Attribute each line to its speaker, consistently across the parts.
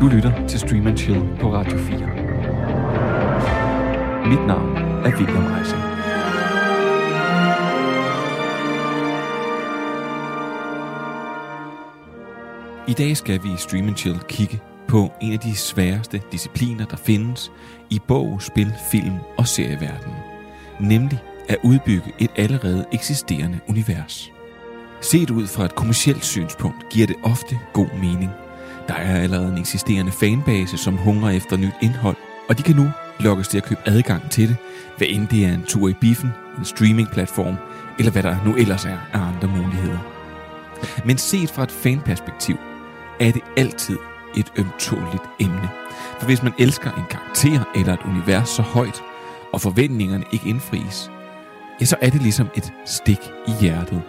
Speaker 1: Du lytter til Stream and Chill på Radio 4. Mit navn er William Eising. I dag skal vi i Stream and Chill kigge på en af de sværeste discipliner, der findes i bog, spil, film og serieverdenen. Nemlig at udbygge et allerede eksisterende univers. Set ud fra et kommersielt synspunkt giver det ofte god mening. Der er allerede en eksisterende fanbase, som hungrer efter nyt indhold, og de kan nu lokkes til at købe adgang til det, hvad end det er en tur i biffen, en streamingplatform, eller hvad der nu ellers er af andre muligheder. Men set fra et fanperspektiv, er det altid et ømtåligt emne. For hvis man elsker en karakter eller et univers så højt, og forventningerne ikke indfries, ja, så er det ligesom et stik i hjertet.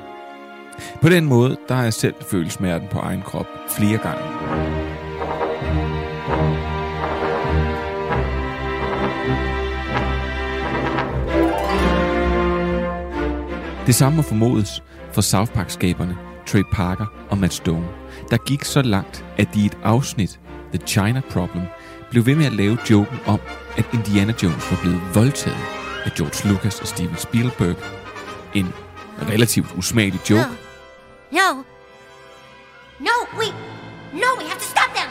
Speaker 1: På den måde, der har jeg selv følt smerten på egen krop flere gange. Det samme må formodes for South Park-skaberne Trey Parker og Matt Stone, der gik så langt, at de i et afsnit, The China Problem, blev ved med at lave joken om, at Indiana Jones var blevet voldtaget af George Lucas og Steven Spielberg. En relativt usmagelig joke,
Speaker 2: No. No, we. No, we have to stop them.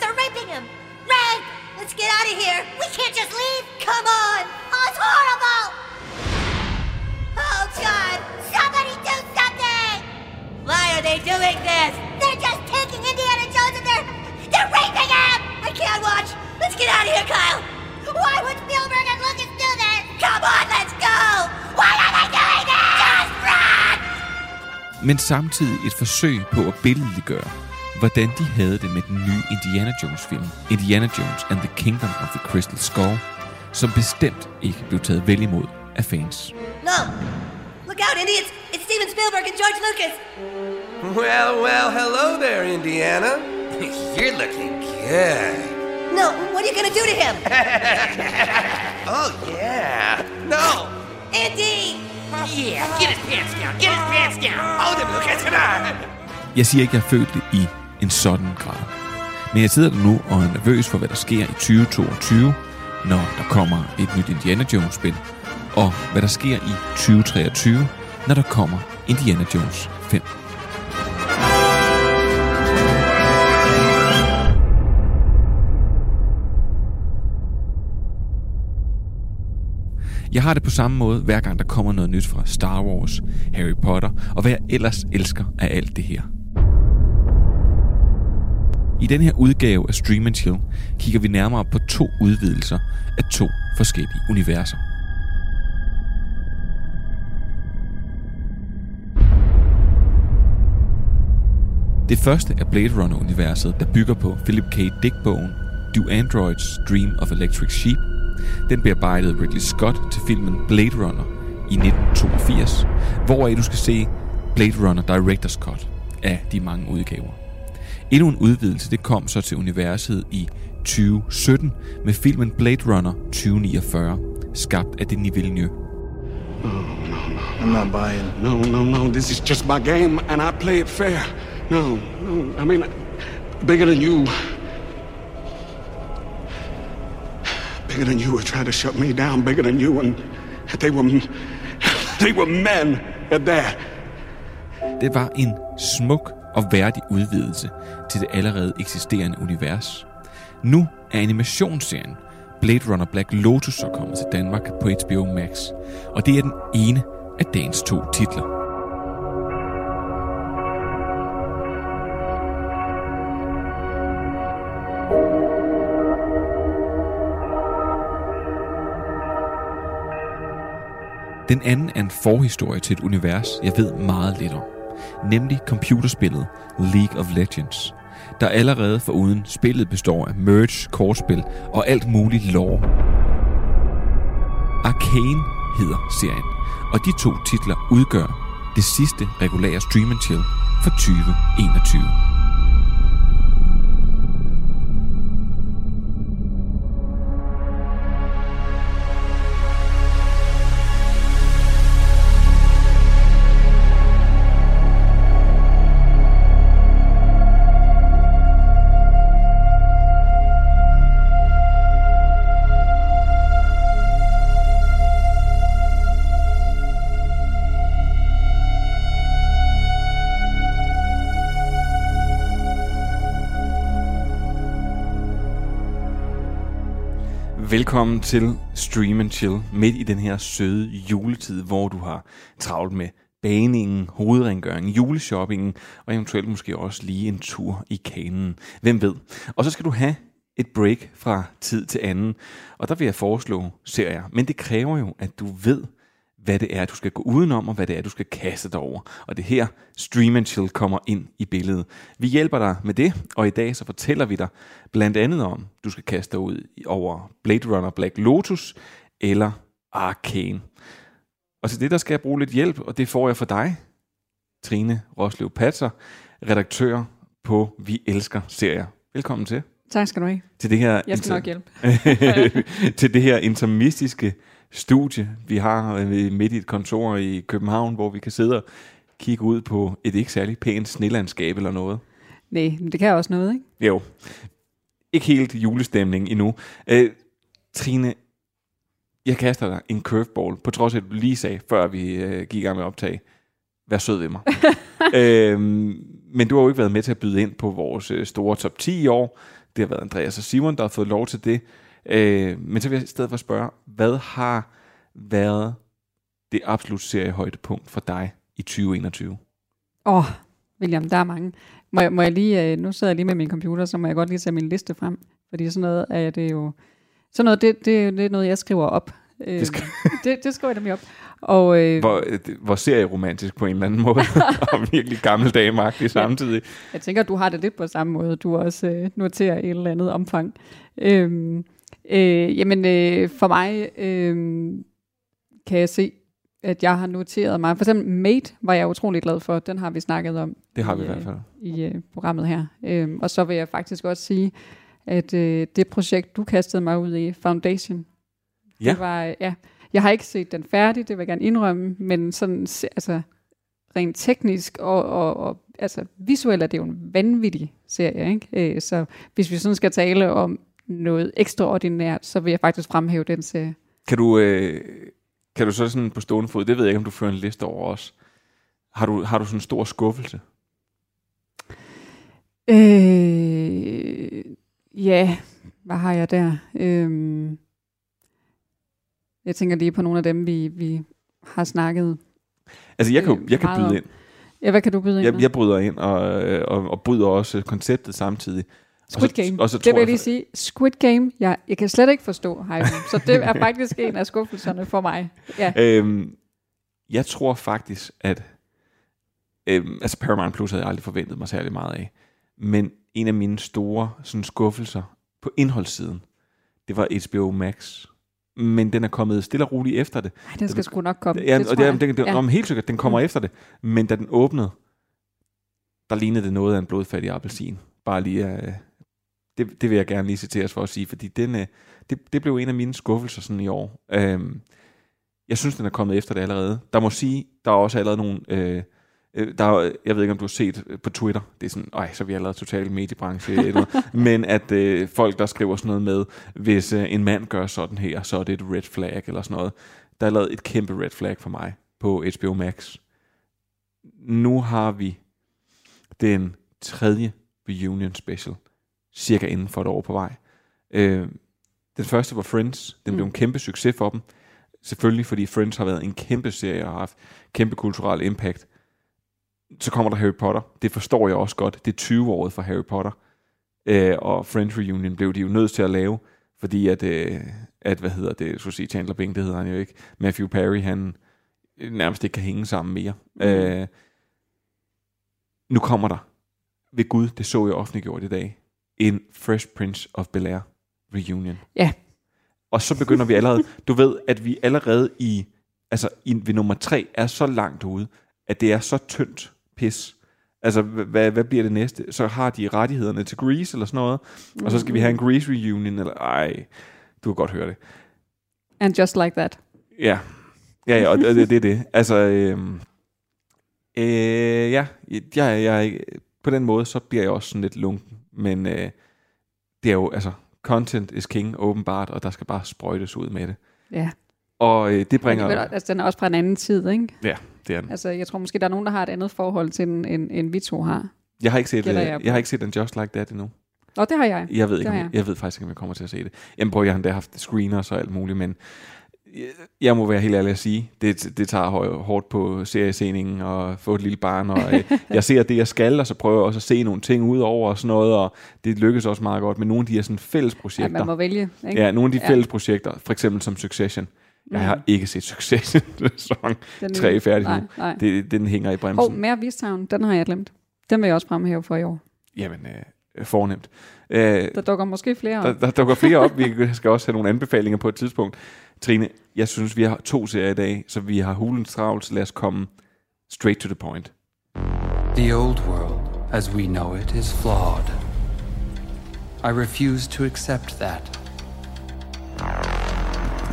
Speaker 2: They're raping him. Rape! Let's get out of here. We can't just leave. Come on. Oh, it's horrible. Oh, God. Somebody do something. Why are they doing this? They're just taking Indiana Jones and they're. They're raping him. I can't watch. Let's get out of here, Kyle. Why would Spielberg and Lucas do this? Come on, let's go.
Speaker 1: Men samtidig et forsøg på at billedliggøre, hvordan de havde det med den nye Indiana Jones-film, Indiana Jones and the Kingdom of the Crystal Skull, som bestemt ikke blev taget vel imod af fans.
Speaker 2: No. Look out, Indy. It's, it's Steven Spielberg and George Lucas.
Speaker 3: Well, well, hello there, Indiana. You're looking good.
Speaker 2: No, what are you going to do to him?
Speaker 3: Oh, yeah. No.
Speaker 2: Andy!
Speaker 3: Yeah, get his pants down. Get his pants down. Hold him, look at on.
Speaker 1: Jeg siger ikke, at jeg har følt det i en sådan grad. Men jeg sidder der nu og er nervøs for, hvad der sker i 2022, når der kommer et nyt Indiana Jones-spil, og hvad der sker i 2023, når der kommer Indiana Jones 5. Jeg har det på samme måde, hver gang der kommer noget nyt fra Star Wars, Harry Potter og hvad jeg ellers elsker af alt det her. I den her udgave af Stream and Chill kigger vi nærmere på to udvidelser af to forskellige universer. Det første er Blade Runner-universet, der bygger på Philip K. Dick-bogen Do Androids Dream of Electric Sheep. Den bearbejdede Ridley Scott til filmen Blade Runner i 1982, hvoraf du skal se Blade Runner Director's Cut af de mange udgaver. Endnu en udvidelse det kom så til universet i 2017 med filmen Blade Runner 2049, skabt af Denis Villeneuve.
Speaker 4: No, no, I'm not buying.
Speaker 5: No, no, no. This is just my game, and I play it fair. No, no. I mean, bigger than you. Bigger than you were trying to shut me down. Bigger than you, and they were, they were men at that.
Speaker 1: Det var en smuk og værdig udvidelse til det allerede eksisterende univers. Nu er animationsserien Blade Runner Black Lotus så kommet til Danmark på HBO Max, og det er den ene af dagens to titler. Den anden er en forhistorie til et univers, jeg ved meget lidt om. Nemlig computerspillet League of Legends, der allerede foruden spillet består af merge, kortspil og alt muligt lore. Arcane hedder serien, og de to titler udgør det sidste regulære Stream Chill for 2021. Velkommen til Stream and Chill, midt i den her søde juletid, hvor du har travlt med baningen, hovedrengøringen, juleshoppingen og eventuelt måske også lige en tur i kanen. Hvem ved? Og så skal du have et break fra tid til anden, og der vil jeg foreslå serier. Men det kræver jo, at du ved, hvad det er, du skal gå udenom, og hvad det er, du skal kaste dig over. Og det her, Stream and Chill kommer ind i billedet. Vi hjælper dig med det, og i dag så fortæller vi dig blandt andet om, du skal kaste dig ud over Blade Runner Black Lotus eller Arcane. Og til det, der skal jeg bruge lidt hjælp, og det får jeg for dig, Trine Roslev Patser, redaktør på Vi Elsker Serier. Velkommen til.
Speaker 6: Tak skal du have.
Speaker 1: Til det her
Speaker 6: Jeg skal nok hjælpe.
Speaker 1: til det her intermistiske studie, vi har øh, midt i et kontor i København, hvor vi kan sidde og kigge ud på et ikke særlig pænt snelandskab eller noget.
Speaker 6: Nej, men det kan også noget, ikke?
Speaker 1: Jo. Ikke helt julestemning endnu. Øh, Trine, jeg kaster dig en curveball, på trods af, at du lige sagde, før vi øh, gik i gang med optag, vær sød ved mig. øhm, men du har jo ikke været med til at byde ind på vores øh, store top 10 i år. Det har været Andreas og Simon, der har fået lov til det. Øh, men så vil jeg i stedet for spørge, hvad har været det absolut seriehøjdepunkt for dig i 2021?
Speaker 6: Åh, oh, William, der er mange. Må jeg, må jeg lige, øh, nu sidder jeg lige med min computer, så må jeg godt lige tage min liste frem. Fordi sådan noget er det jo... Sådan noget, det, det, det er noget, jeg skriver op. Øh,
Speaker 1: Det skal-
Speaker 6: det, det skriver jeg nemlig op. Og øh,
Speaker 1: Hvor, øh, hvor serieromantisk på en eller anden måde, og virkelig gammeldagemagtig samtidig.
Speaker 6: jeg tænker, du har det lidt på samme måde. Du også øh, noterer et eller andet omfang. Øhm, øh, jamen, øh, for mig øh, kan jeg se, at jeg har noteret mig. For eksempel Mate var jeg utrolig glad for. Den har vi snakket om.
Speaker 1: Det har vi i
Speaker 6: i,
Speaker 1: hvert fald.
Speaker 6: i øh, programmet her. Øhm, og så vil jeg faktisk også sige, at øh, det projekt, du kastede mig ud i, Foundation,
Speaker 1: Ja.
Speaker 6: det var, øh, ja, jeg har ikke set den færdig, det vil jeg gerne indrømme, men sådan, altså, rent teknisk og, og, og altså, visuelt er det jo en vanvittig serie, ikke? Øh, så hvis vi sådan skal tale om noget ekstraordinært, så vil jeg faktisk fremhæve den serie.
Speaker 1: Kan du, øh, kan du så sådan på stående fod, det ved jeg ikke, om du fører en liste over os. Har du, har du sådan en stor skuffelse?
Speaker 6: Øh, ja, hvad har jeg der? Øhm, jeg tænker lige på nogle af dem, vi, vi har snakket.
Speaker 1: Altså, jeg kan,
Speaker 6: Øh,
Speaker 1: jeg kan byde
Speaker 6: om.
Speaker 1: ind.
Speaker 6: Ja, hvad kan du byde ind
Speaker 1: Jeg,
Speaker 6: med?
Speaker 1: jeg bryder ind, og, øh, og, og bryder også konceptet samtidig.
Speaker 6: Squid
Speaker 1: og så,
Speaker 6: Game.
Speaker 1: Og så
Speaker 6: det vil jeg lige sige. Squid Game, jeg, jeg kan slet ikke forstå hypen. så det er faktisk en af skuffelserne for mig. Ja.
Speaker 1: Øhm, jeg tror faktisk, at øhm, altså Paramount Plus havde jeg aldrig forventet mig særlig meget af. Men en af mine store sådan, skuffelser på indholdssiden, det var HBO Max. Men den er kommet stille og roligt efter det.
Speaker 6: Ej, den skal sgu nok komme.
Speaker 1: Ja,
Speaker 6: det
Speaker 1: og det,
Speaker 6: jeg.
Speaker 1: den, den,
Speaker 6: ja.
Speaker 1: om helt sikkert, den kommer mm. efter det. Men da den åbnede, der lignede det noget af en blodfattig appelsin. Bare lige, uh, det, det vil jeg gerne lige citeres for at sige, fordi den, øh, det, det blev en af mine skuffelser sådan i år. Um, jeg synes, den er kommet efter det allerede. Der må sige, der er også allerede nogle... Øh, øh der er, jeg ved ikke, om du har set øh, på Twitter, det er sådan, ej, så er vi allerede totalt mediebranche, eller men at øh, folk, der skriver sådan noget med, hvis øh, en mand gør sådan her, så er det et red flag, eller sådan noget. Der er lavet et kæmpe red flag for mig på HBO Max. Nu har vi den tredje reunion special, cirka inden for et år på vej. Øh, den første var Friends. Den blev
Speaker 6: Mm.
Speaker 1: en kæmpe succes for dem. Selvfølgelig, fordi Friends har været en kæmpe serie og har haft kæmpe kulturel impact. Så kommer der Harry Potter. Det forstår jeg også godt. Det er 20-året for Harry Potter. Øh, og Friends Reunion blev de jo nødt til at lave, fordi at, øh, at hvad hedder det, så sige Chandler Bing, det hedder han jo ikke. Matthew Perry, han nærmest ikke kan hænge sammen mere. Mm. Øh, nu kommer der, ved Gud, det så jeg offentliggjort i dag, en Fresh Prince of Bel-Air reunion.
Speaker 6: Ja.
Speaker 1: Og så begynder vi allerede, du ved, at vi allerede i, altså i, ved nummer tre er så langt ude, at det er så tyndt pis. Altså, hvad, hvad bliver det næste? Så har de rettighederne til Grease eller sådan noget, og så skal vi have en Grease reunion, eller ej, du kan godt høre det.
Speaker 6: And just like that.
Speaker 1: Ja, ja, ja og det, er det. Altså, øhm, øh, ja, jeg, jeg, på den måde, så bliver jeg også sådan lidt lunken, men øh, det er jo, altså, content is king, åbenbart, og der skal bare sprøjtes ud med det.
Speaker 6: Ja.
Speaker 1: Og øh, det bringer...
Speaker 6: Alligevel, Altså, den er også fra en anden tid, ikke?
Speaker 1: Ja, det er den.
Speaker 6: Altså, jeg tror måske, der er nogen, der har et andet forhold til den, end, end vi to har.
Speaker 1: Jeg har ikke set,
Speaker 6: Gætter
Speaker 1: jeg,
Speaker 6: jeg
Speaker 1: har ikke set den Just Like That endnu.
Speaker 6: Nå, det har jeg.
Speaker 1: Jeg ved, ikke, om,
Speaker 6: jeg.
Speaker 1: jeg ved faktisk ikke, om jeg kommer til at se det. Jamen, prøv, jeg har endda haft screeners og alt muligt, men jeg- må være helt ærlig at sige, det, det tager hår- hårdt på seriescenen og få et lille barn, og øh, jeg ser det, jeg skal, og så prøver jeg også at se nogle ting ud over og sådan noget, og det lykkes også meget godt med nogle af de her sådan fælles
Speaker 6: Ja,
Speaker 1: projekter.
Speaker 6: man må vælge. Ikke?
Speaker 1: Ja, nogle af de
Speaker 6: Ja.
Speaker 1: fælles projekter, for eksempel som Succession. Jeg har ikke set Succession sæson
Speaker 6: Den
Speaker 1: 3
Speaker 6: nye-
Speaker 1: færdig
Speaker 6: nej, nej.
Speaker 1: Det, den hænger i bremsen.
Speaker 6: Hov, mere Vistown, den har jeg glemt. Den vil jeg også fremhæve for i år.
Speaker 1: Jamen, øh, fornemt. Øh,
Speaker 6: Der dukker måske flere
Speaker 1: der,
Speaker 6: op.
Speaker 1: der dukker flere op. Vi skal også have nogle anbefalinger på et tidspunkt. Trine, jeg synes, vi har to serier i dag, så vi har hulens travlt, så lad os komme straight to the point.
Speaker 7: The old world, as we know it, is flawed. I refuse to accept that.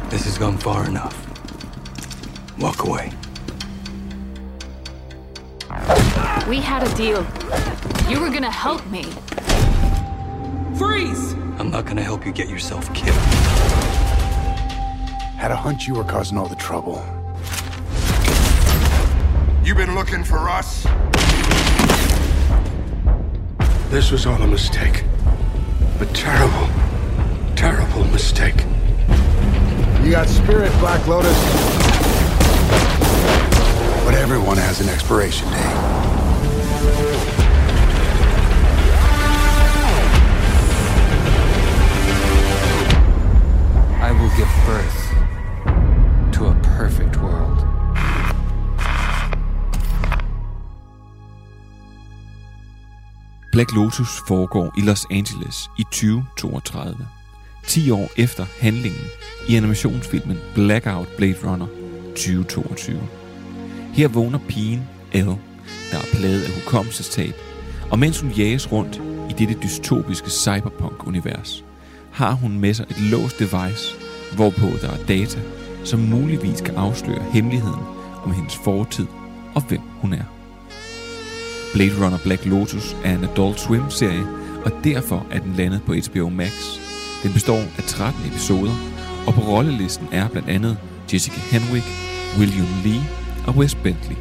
Speaker 4: This has gone far enough. Walk away.
Speaker 8: We had a deal. You were gonna help me.
Speaker 7: Freeze!
Speaker 4: I'm not gonna help you get yourself killed.
Speaker 9: Had a hunch you were causing all the trouble.
Speaker 10: You've been looking for us?
Speaker 5: This was all a mistake. A terrible, terrible mistake.
Speaker 9: You got spirit, Black Lotus. But everyone has an expiration date.
Speaker 7: I will give birth to a perfect world.
Speaker 1: Black Lotus foregår i Los Angeles i 2032. 10 år efter handlingen i animationsfilmen Blackout Blade Runner 2022. Her vågner pigen Elle, der er plaget af hukommelsestab, og mens hun jages rundt i dette dystopiske cyberpunk-univers, har hun med sig et låst device, hvorpå der er data, som muligvis kan afsløre hemmeligheden om hendes fortid og hvem hun er. Blade Runner Black Lotus er en Adult Swim-serie, og derfor er den landet på HBO Max. Den består af 13 episoder, og på rollelisten er blandt andet Jessica Henwick, William Lee og Wes Bentley.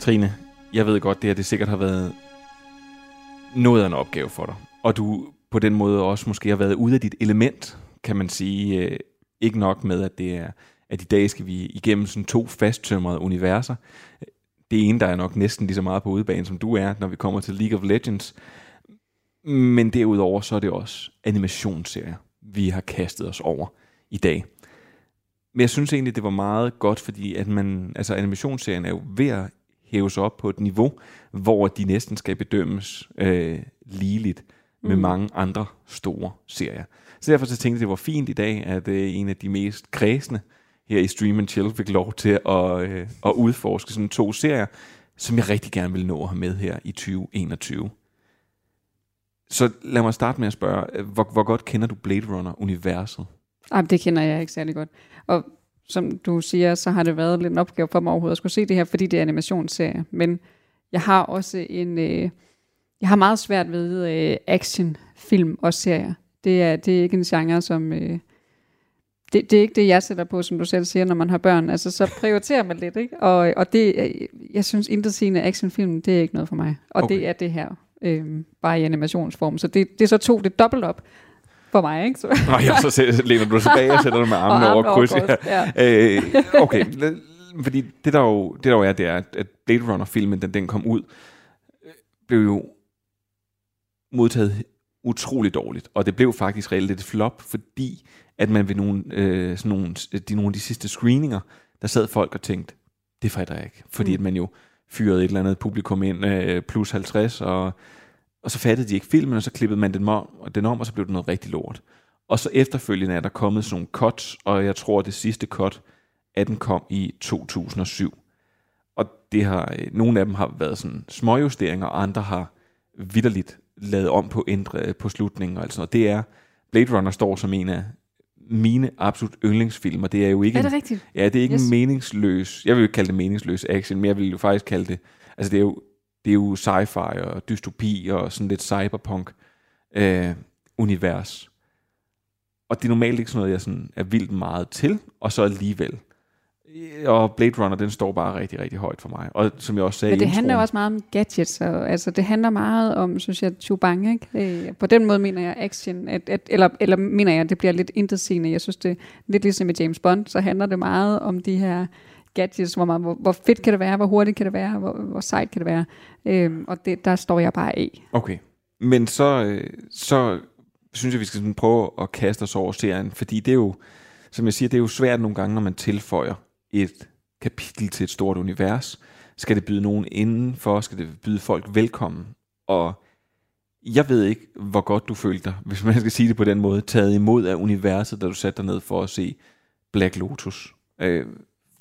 Speaker 1: Trine, jeg ved godt, det her det sikkert har været noget af en opgave for dig. Og du på den måde også måske har været ude af dit element, kan man sige. Øh, ikke nok med, at det er, at i dag skal vi igennem sådan to fasttømrede universer. Det ene, der er nok næsten lige så meget på udebane, som du er, når vi kommer til League of Legends. Men derudover, så er det også animationsserier, vi har kastet os over i dag. Men jeg synes egentlig, det var meget godt, fordi at man, altså animationsserien er jo ved at hæve sig op på et niveau, hvor de næsten skal bedømmes øh, ligeligt med
Speaker 6: Mm.
Speaker 1: mange andre store serier. Så derfor så tænkte jeg, det var fint i dag, at øh, en af de mest kredsende her i Stream and Chill fik lov til at, øh, at udforske sådan to serier, som jeg rigtig gerne vil nå at have med her i 2021. Så lad mig starte med at spørge, hvor, hvor godt kender du Blade Runner-universet?
Speaker 6: Ej, det kender jeg ikke særlig godt. Og som du siger, så har det været lidt en opgave for mig overhovedet at skulle se det her, fordi det er animationsserie. Men jeg har også en... Øh, jeg har meget svært ved øh, action, film og serier. Det er, det er ikke en genre, som... Øh, det, det er ikke det, jeg sætter på, som du selv siger, når man har børn. Altså, så prioriterer man lidt, ikke? Og, og det, jeg synes, intetsigende actionfilm, det er ikke noget for mig. Og okay. Det er det her, øh, bare i animationsform. Så det, det er så to, det dobbelt op for mig, ikke? Så,
Speaker 1: ja, så læner du tilbage og sætter dig med armene over
Speaker 6: over
Speaker 1: kryds.
Speaker 6: kryds, ja.
Speaker 1: Øh, okay, fordi det der, jo, det der jo er, det er, at- at Blade Runner-filmen, den, den kom ud, øh, blev jo modtaget utrolig dårligt. Og det blev faktisk reelt et flop, fordi at man ved nogle, øh, sådan nogle, de, nogle af de sidste screeninger, der sad folk og tænkte, det fatter jeg ikke. Fordi
Speaker 6: Mm.
Speaker 1: at man jo fyrede et eller andet publikum ind øh, plus 50, og, og så fattede de ikke filmen, og så klippede man den om, og den om, og så blev det noget rigtig lort. Og så efterfølgende er der kommet sådan nogle cuts, og jeg tror, at det sidste cut af den kom i 2007. Og det har, øh, nogle af dem har været sådan småjusteringer, og andre har vidderligt lavet om på ændre på slutningen og alt sådan noget. Det er, Blade Runner står som en af mine absolut yndlingsfilm, og det er jo ikke
Speaker 6: er det
Speaker 1: en,
Speaker 6: rigtigt?
Speaker 1: Ja, det er ikke
Speaker 6: Yes.
Speaker 1: en meningsløs, jeg vil jo ikke kalde det meningsløs action, men jeg vil jo faktisk kalde det, altså det er jo, det er jo sci-fi og dystopi og sådan lidt cyberpunk. Øh, univers. Og det er normalt ikke sådan noget, jeg sådan er vildt meget til, og så alligevel. Og Blade Runner, den står bare rigtig, rigtig højt for mig. Og som jeg også sagde
Speaker 6: Men det
Speaker 1: i
Speaker 6: handler jo
Speaker 1: introen-
Speaker 6: også meget om gadgets, og, altså det handler meget om, synes jeg, Chubang, ikke? Øh, på den måde mener jeg action, at, at, eller, eller mener jeg, at det bliver lidt intetsigende. Jeg synes, det er lidt ligesom med James Bond, så handler det meget om de her gadgets, hvor, meget, hvor, hvor fedt kan det være, hvor hurtigt kan det være, hvor, hvor sejt kan det være. Øhm, og det, der står jeg bare af.
Speaker 1: Okay. Men så, øh, så synes jeg, vi skal sådan prøve at kaste os over serien, fordi det er jo, som jeg siger, det er jo svært nogle gange, når man tilføjer et kapitel til et stort univers. Skal det byde nogen indenfor? Skal det byde folk velkommen? Og jeg ved ikke, hvor godt du følte dig, hvis man skal sige det på den måde, taget imod af universet, da du satte dig ned for at se Black Lotus. Øh,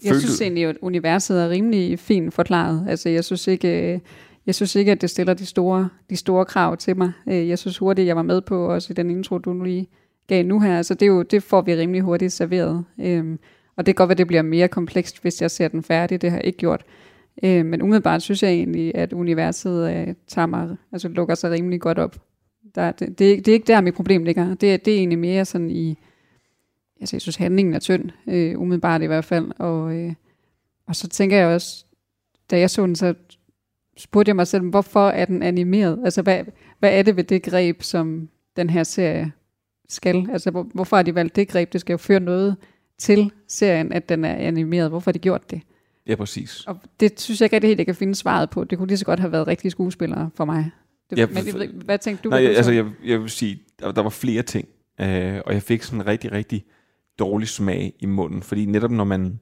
Speaker 6: Jeg synes
Speaker 1: du-
Speaker 6: egentlig, at universet er rimelig fint forklaret. Altså, jeg synes ikke, øh, jeg synes ikke at det stiller de store, de store krav til mig. Øh, Jeg synes hurtigt, jeg var med på også i den intro, du lige gav nu her. Altså, det, er jo, det får vi rimelig hurtigt serveret. Øhm, og det kan godt være, det bliver mere komplekst, hvis jeg ser den færdig. Det har jeg ikke gjort. Øh, Men umiddelbart synes jeg egentlig, at universet øh, tager mig, altså lukker sig rimelig godt op. Der, det, det, er ikke- det er ikke der, mit problem ligger. Det, det er egentlig mere sådan i, altså jeg synes handlingen er tynd, øh, umiddelbart i hvert fald, og, øh, og så tænker jeg også, da jeg så den, så spurgte jeg mig selv, hvorfor er den animeret? Altså hvad, hvad er det ved det greb, som den her serie skal? Altså hvor, hvorfor har de valgt det greb? Det skal jo føre noget til serien, at den er animeret. Hvorfor har de gjort det?
Speaker 1: Ja, præcis.
Speaker 6: Og det synes jeg ikke rigtig helt, jeg kan finde svaret på. Det kunne lige så godt have været rigtige skuespillere for mig. Det,
Speaker 1: Ja,
Speaker 6: men jeg ved ikke, hvad tænkte du?
Speaker 1: Nej, jeg, altså
Speaker 6: så?
Speaker 1: jeg, jeg vil sige, der, der var flere ting, øh, og jeg fik sådan en rigtig, rigtig dårlig smag i munden, fordi netop når man,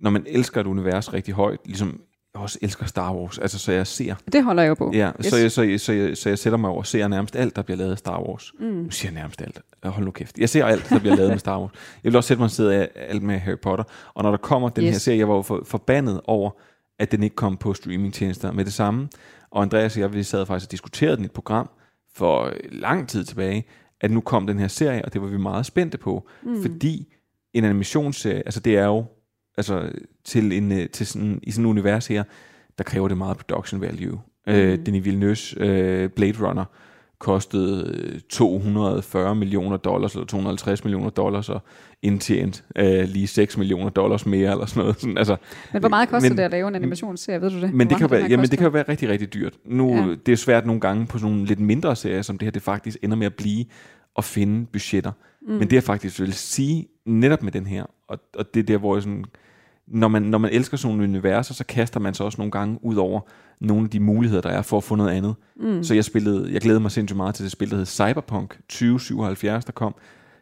Speaker 1: når man elsker et univers rigtig højt, ligesom jeg også elsker Star Wars, altså så jeg ser...
Speaker 6: Det holder jeg jo på.
Speaker 1: Ja,
Speaker 6: Yes.
Speaker 1: så, jeg, så, jeg, så, jeg, så jeg sætter mig over og ser nærmest alt, der bliver lavet af Star Wars.
Speaker 6: Mm.
Speaker 1: Nu siger jeg nærmest alt. Hold nu kæft. Jeg ser alt, der bliver lavet med Star Wars. Jeg vil også sætte mig sidde af alt med Harry Potter. Og når der kommer den
Speaker 6: Yes.
Speaker 1: her serie, jeg var jo for, forbandet over, at den ikke kom på streamingtjenester med det samme. Og Andreas og jeg, vi sad faktisk og diskuterede den i et program for lang tid tilbage, at nu kom den her serie, og det var vi meget spændte på.
Speaker 6: Mm.
Speaker 1: Fordi en animationsserie, altså det er jo, altså til en, øh, til sådan, i sådan et univers her, der kræver det meget production value. Mm. Øh, Denis Villeneuve's øh, Blade Runner kostede øh, 240 millioner dollars, eller 250 millioner dollars, og indtjent øh, lige 6 millioner dollars mere, eller sådan noget. Sådan, altså,
Speaker 6: Men hvor meget koster
Speaker 1: men-
Speaker 6: det at lave en animationsserie, ved du det?
Speaker 1: men det, kan være,
Speaker 6: her
Speaker 1: jamen, det kan jo være rigtig, rigtig dyrt. Nu,
Speaker 6: Ja.
Speaker 1: ja. Det er svært nogle gange på sådan nogle lidt mindre serier, som det her, det faktisk ender med at blive at finde budgetter.
Speaker 6: Mm.
Speaker 1: Men det jeg faktisk vil sige, netop med den her, og, og det er der, hvor jeg sådan, når man, når man elsker sådan nogle universer, så kaster man sig også nogle gange ud over nogle af de muligheder, der er for at få noget andet.
Speaker 6: Mm.
Speaker 1: Så jeg spillede, jeg glæder mig sindssygt meget til det spil, der hed Cyberpunk 2077, der kom,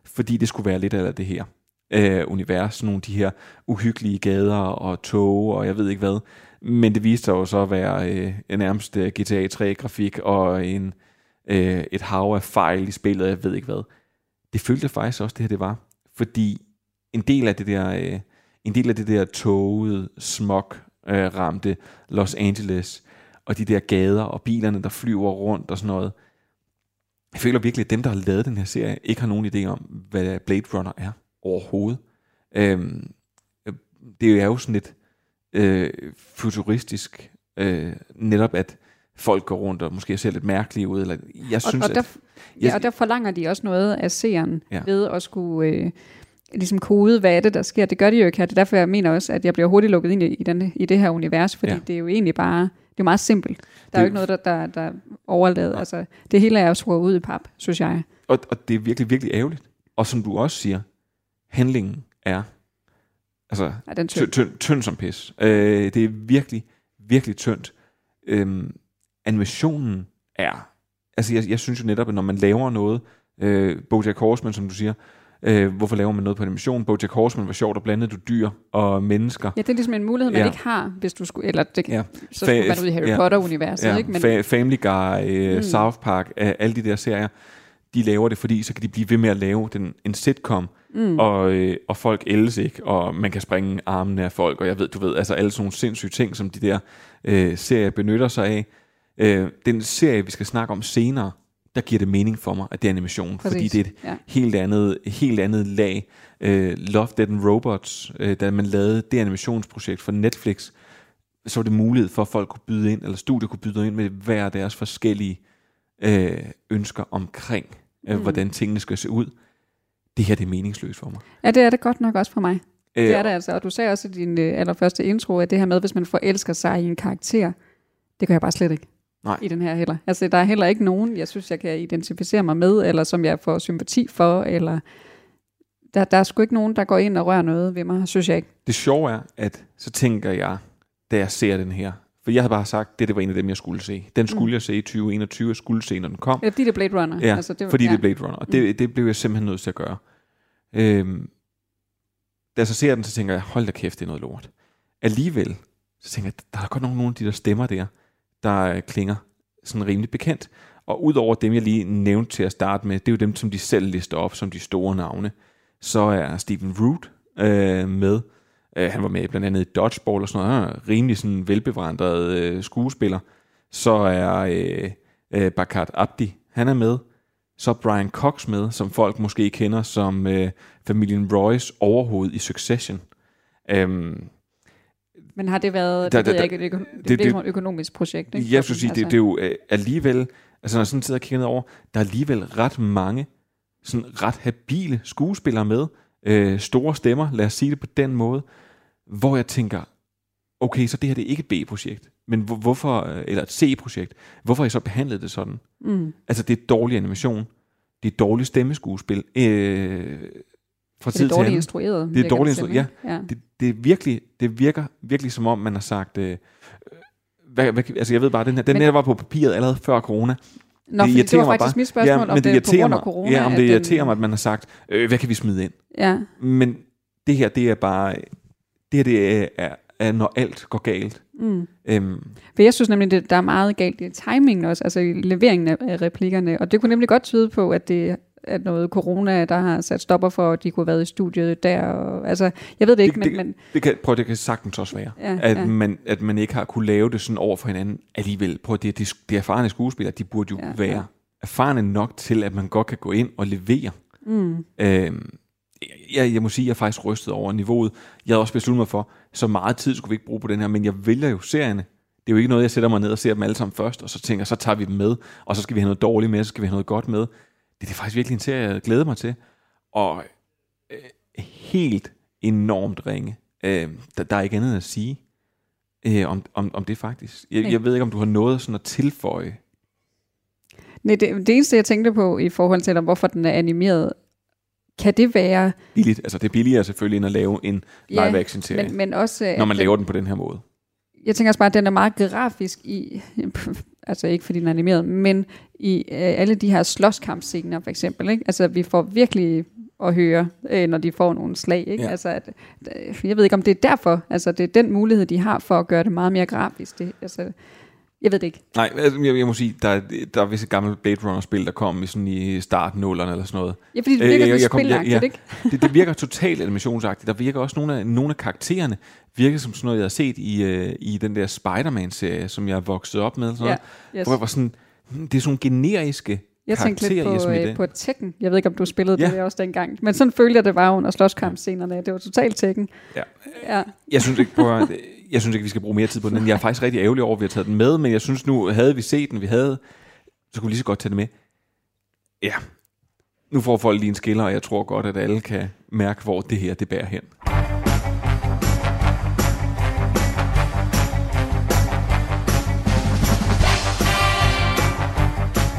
Speaker 1: fordi det skulle være lidt af det her øh, univers, nogle af de her uhyggelige gader og tog, og jeg ved ikke hvad. Men det viste sig jo så at være øh, en nærmest øh, GTA 3-grafik og en, øh, et hav af fejl i spillet, jeg ved ikke hvad. Det følte jeg faktisk også, det her det var. Fordi en del af det der, øh, en del af det der togede, smog øh, ramte Los Angeles, og de der gader og bilerne, der flyver rundt og sådan noget. Jeg føler virkelig, at dem, der har lavet den her serie, ikke har nogen idé om, hvad Blade Runner er overhovedet. Øhm, øh, det er jo sådan lidt øh, futuristisk, øh, netop at folk går rundt og måske ser lidt mærkelige ud. Eller, jeg synes,
Speaker 6: og, og, der,
Speaker 1: at,
Speaker 6: ja, og der forlanger de også noget af seeren. Ja. ved at skulle øh, ligesom kode, hvad er det, der sker. Det gør de jo ikke her. Det er derfor, jeg mener også, at jeg bliver hurtigt lukket ind i, i, den, i det her univers, fordi ja.
Speaker 1: Ja.
Speaker 6: det er jo egentlig bare, det er meget simpelt. Der er jo ikke noget, der, der, der er overladet. Altså, det hele er jo skåret ud i pap, synes jeg.
Speaker 1: og, og det er virkelig, virkelig ærgerligt. Og som du også siger, handlingen er altså
Speaker 6: Ja, den
Speaker 1: tynd,
Speaker 6: tynd.
Speaker 1: tynd, tynd som pis. Øh, det er virkelig, virkelig tyndt. Øhm, animationen er, altså jeg, jeg synes jo netop, at når man laver noget, øh, Bojack Horseman, som du siger, øh, hvorfor laver man noget på animation? Bojack Horseman var sjovt, og blandede du dyr og mennesker.
Speaker 6: Ja, det er ligesom en mulighed, man
Speaker 1: Ja.
Speaker 6: ikke har, hvis du skulle, eller det,
Speaker 1: Ja.
Speaker 6: så skulle man ud i Harry
Speaker 1: ja.
Speaker 6: Potter-universet,
Speaker 1: ja.
Speaker 6: ikke? Men,
Speaker 1: Fa- Family Guy, øh,
Speaker 6: Mm.
Speaker 1: mm. South Park, øh, alle de der serier, de laver det, fordi så kan de blive ved med at lave den, en sitcom,
Speaker 6: Mm.
Speaker 1: og, øh, og folk ældes ikke, og man kan springe armene af folk, og jeg ved, du ved, altså alle sådan nogle sindssyge ting, som de der øh, serier benytter sig af. Øh, den serie, vi skal snakke om senere, der giver det mening for mig, at det er animation,
Speaker 6: Præcis,
Speaker 1: fordi det er et
Speaker 6: ja.
Speaker 1: helt andet, helt andet lag. Øh, Love, Dead and Robots, øh, da man lavede det animationsprojekt for Netflix, så var det mulighed for, at folk kunne byde ind, eller studier kunne byde ind med hver deres forskellige øh, ønsker omkring mm. hvordan tingene skal se ud. Det her, det er meningsløst for mig.
Speaker 6: Ja, det er det godt nok også for mig.
Speaker 1: Øh,
Speaker 6: Det er det altså. Og du sagde også i din øh, allerførste intro, at det her med, hvis man forelsker sig i en karakter, det kan jeg bare slet ikke
Speaker 1: Nej.
Speaker 6: i den her heller. Altså, der er heller ikke nogen, jeg synes, jeg kan identificere mig med, eller som jeg får sympati for, eller der, der er sgu ikke nogen, der går ind og rører noget ved mig, synes jeg ikke.
Speaker 1: Det sjove er, at så tænker jeg, da jeg ser den her, for jeg havde bare sagt, det, det var en af dem, jeg skulle se. Den skulle mm. jeg se i 2021, jeg skulle se, når den kom.
Speaker 6: Ja, fordi det er Blade Runner.
Speaker 1: Ja,
Speaker 6: altså, det,
Speaker 1: fordi
Speaker 6: ja.
Speaker 1: det er Blade Runner, og det, det blev jeg simpelthen nødt til at gøre. Øhm, da jeg så ser den, så tænker jeg, hold da kæft, det er noget lort. Alligevel, så tænker jeg, der er godt nok nogle af de der stemmer der, der øh, klinger sådan rimelig bekendt. Og udover dem, jeg lige nævnte til at starte med, det er jo dem, som de selv lister op som de store navne. Så er Stephen Root øh, med. Øh, han var med blandt andet i Dodgeball og sådan noget. Han er rimelig sådan velbevandret øh, skuespiller. Så er øh, øh, Bakat Abdi, han er med. Så er Brian Cox med, som folk måske kender som øh, familien Royce overhoved i Succession. Øhm,
Speaker 6: men har det været,
Speaker 1: Der- der-
Speaker 6: jeg ikke, et, øko- det,
Speaker 1: det-
Speaker 6: det, et økonomisk projekt, ikke?
Speaker 1: Jeg skulle sige, det, det er jo øh, alligevel, altså når jeg sådan sidder og kigger ned over, der er alligevel ret mange sådan ret habile skuespillere med, øh, store stemmer, lad os sige det på den måde, hvor jeg tænker, okay, så det her det er ikke et B-projekt, men hvor, hvorfor, øh, eller et C-projekt, hvorfor har I så behandlet det sådan?
Speaker 6: Mm.
Speaker 1: Altså det er dårlig animation, det er dårligt stemmeskuespil, øh, fra
Speaker 6: Det er
Speaker 1: tid
Speaker 6: dårligt instrueret,
Speaker 1: Det er dårligt
Speaker 6: det
Speaker 1: instrueret, ja.
Speaker 6: Ja.
Speaker 1: Det, det, er virkelig, det virker virkelig som om, man har sagt, øh, hvad, hvad, altså jeg ved bare, den her, den
Speaker 6: Men-
Speaker 1: her var på papiret allerede før corona.
Speaker 6: Nå, fordi det var faktisk mit spørgsmål, om
Speaker 1: men
Speaker 6: det er på grund af corona,
Speaker 1: Ja, om
Speaker 6: at
Speaker 1: det
Speaker 6: den-
Speaker 1: irriterer mig, at man har sagt, øh, hvad kan vi smide ind?
Speaker 6: Ja.
Speaker 1: Men det her, det er bare, det her, det er, er, er når alt går galt.
Speaker 6: Mm.
Speaker 1: Øhm,
Speaker 6: For jeg synes nemlig, det, der er meget galt i timingen også, altså i leveringen af replikkerne. Og det kunne nemlig godt tyde på, at det er noget corona, der har sat stopper for, at de kunne have været i studiet der. Og, altså, jeg ved det ikke,
Speaker 1: det,
Speaker 6: men, men
Speaker 1: det, kan, prøv, det kan sagtens også være,
Speaker 6: Ja,
Speaker 1: at,
Speaker 6: ja.
Speaker 1: Man, at man ikke har kunne lave det sådan over for hinanden alligevel. Prøv, det, det, det erfarne skuespillere, de burde jo
Speaker 6: Ja,
Speaker 1: være
Speaker 6: ja.
Speaker 1: erfarne nok til, at man godt kan gå ind og levere.
Speaker 6: Mm.
Speaker 1: Øhm, jeg, jeg må sige, at jeg er faktisk rystet over niveauet. Jeg havde også besluttet mig for, så meget tid skulle vi ikke bruge på den her, men jeg vælger jo serierne. Det er jo ikke noget, jeg sætter mig ned og ser dem alle sammen først, og så tænker, så tager vi dem med, og så skal vi have noget dårligt med, så skal vi have noget godt med. Det, er faktisk virkelig en serie, jeg glæder mig til. Og øh, helt enormt ringe. Øh, der, der er ikke andet at sige øh, om, om, om det faktisk. Jeg, jeg ved ikke, om du har noget sådan at tilføje.
Speaker 6: nej, det, det eneste, jeg tænkte på i forhold til, hvorfor den er animeret, kan det være...
Speaker 1: Billigt. Altså, det er billigere selvfølgelig, end at lave en
Speaker 6: Ja,
Speaker 1: live-action-serie,
Speaker 6: men, men også,
Speaker 1: når man
Speaker 6: den-
Speaker 1: laver den på den her måde.
Speaker 6: Jeg tænker også bare, at den er meget grafisk i, altså ikke fordi den er animeret, men i øh, alle de her slåskampscener for eksempel. Ikke? Altså vi får virkelig at høre, øh, når de får nogle slag. Ikke?
Speaker 1: Ja.
Speaker 6: Altså, at, øh, jeg ved ikke, om det er derfor. Altså det er den mulighed, de har for at gøre det meget mere grafisk. Det, altså, jeg ved det ikke.
Speaker 1: Nej, jeg, jeg må sige, der, er- der er vist et gammelt Blade Runner-spil, der kom i, sådan i starten nullerne eller sådan noget.
Speaker 6: Ja, fordi det virker lidt spilagtigt, ikke?
Speaker 1: det, det virker totalt animationsagtigt. Der virker også nogle af, nogle af karaktererne, virker som sådan noget, jeg har set i, øh, i den der Spider-Man-serie, som jeg vokset op med. Sådan noget,
Speaker 6: Ja, yes.
Speaker 1: Hvor jeg var sådan, hmm, det er sådan generiske
Speaker 6: Jeg tænkte lidt
Speaker 1: jeg
Speaker 6: på, øh, på Tekken. Jeg ved ikke, om du spillede
Speaker 1: Ja.
Speaker 6: det også dengang. Men sådan følte jeg, det var under slåskampscenerne. Det var totalt Tekken.
Speaker 1: Ja.
Speaker 6: Ja.
Speaker 1: Jeg synes ikke, på, jeg synes ikke, vi skal bruge mere tid på den. Jeg er faktisk rigtig ærgerlig over, at vi har taget den med, men jeg synes nu, havde vi set den, vi havde, så kunne vi lige så godt tage den med. Ja, nu får folk lige en skiller, og jeg tror godt, at alle kan mærke, hvor det her det bærer hen.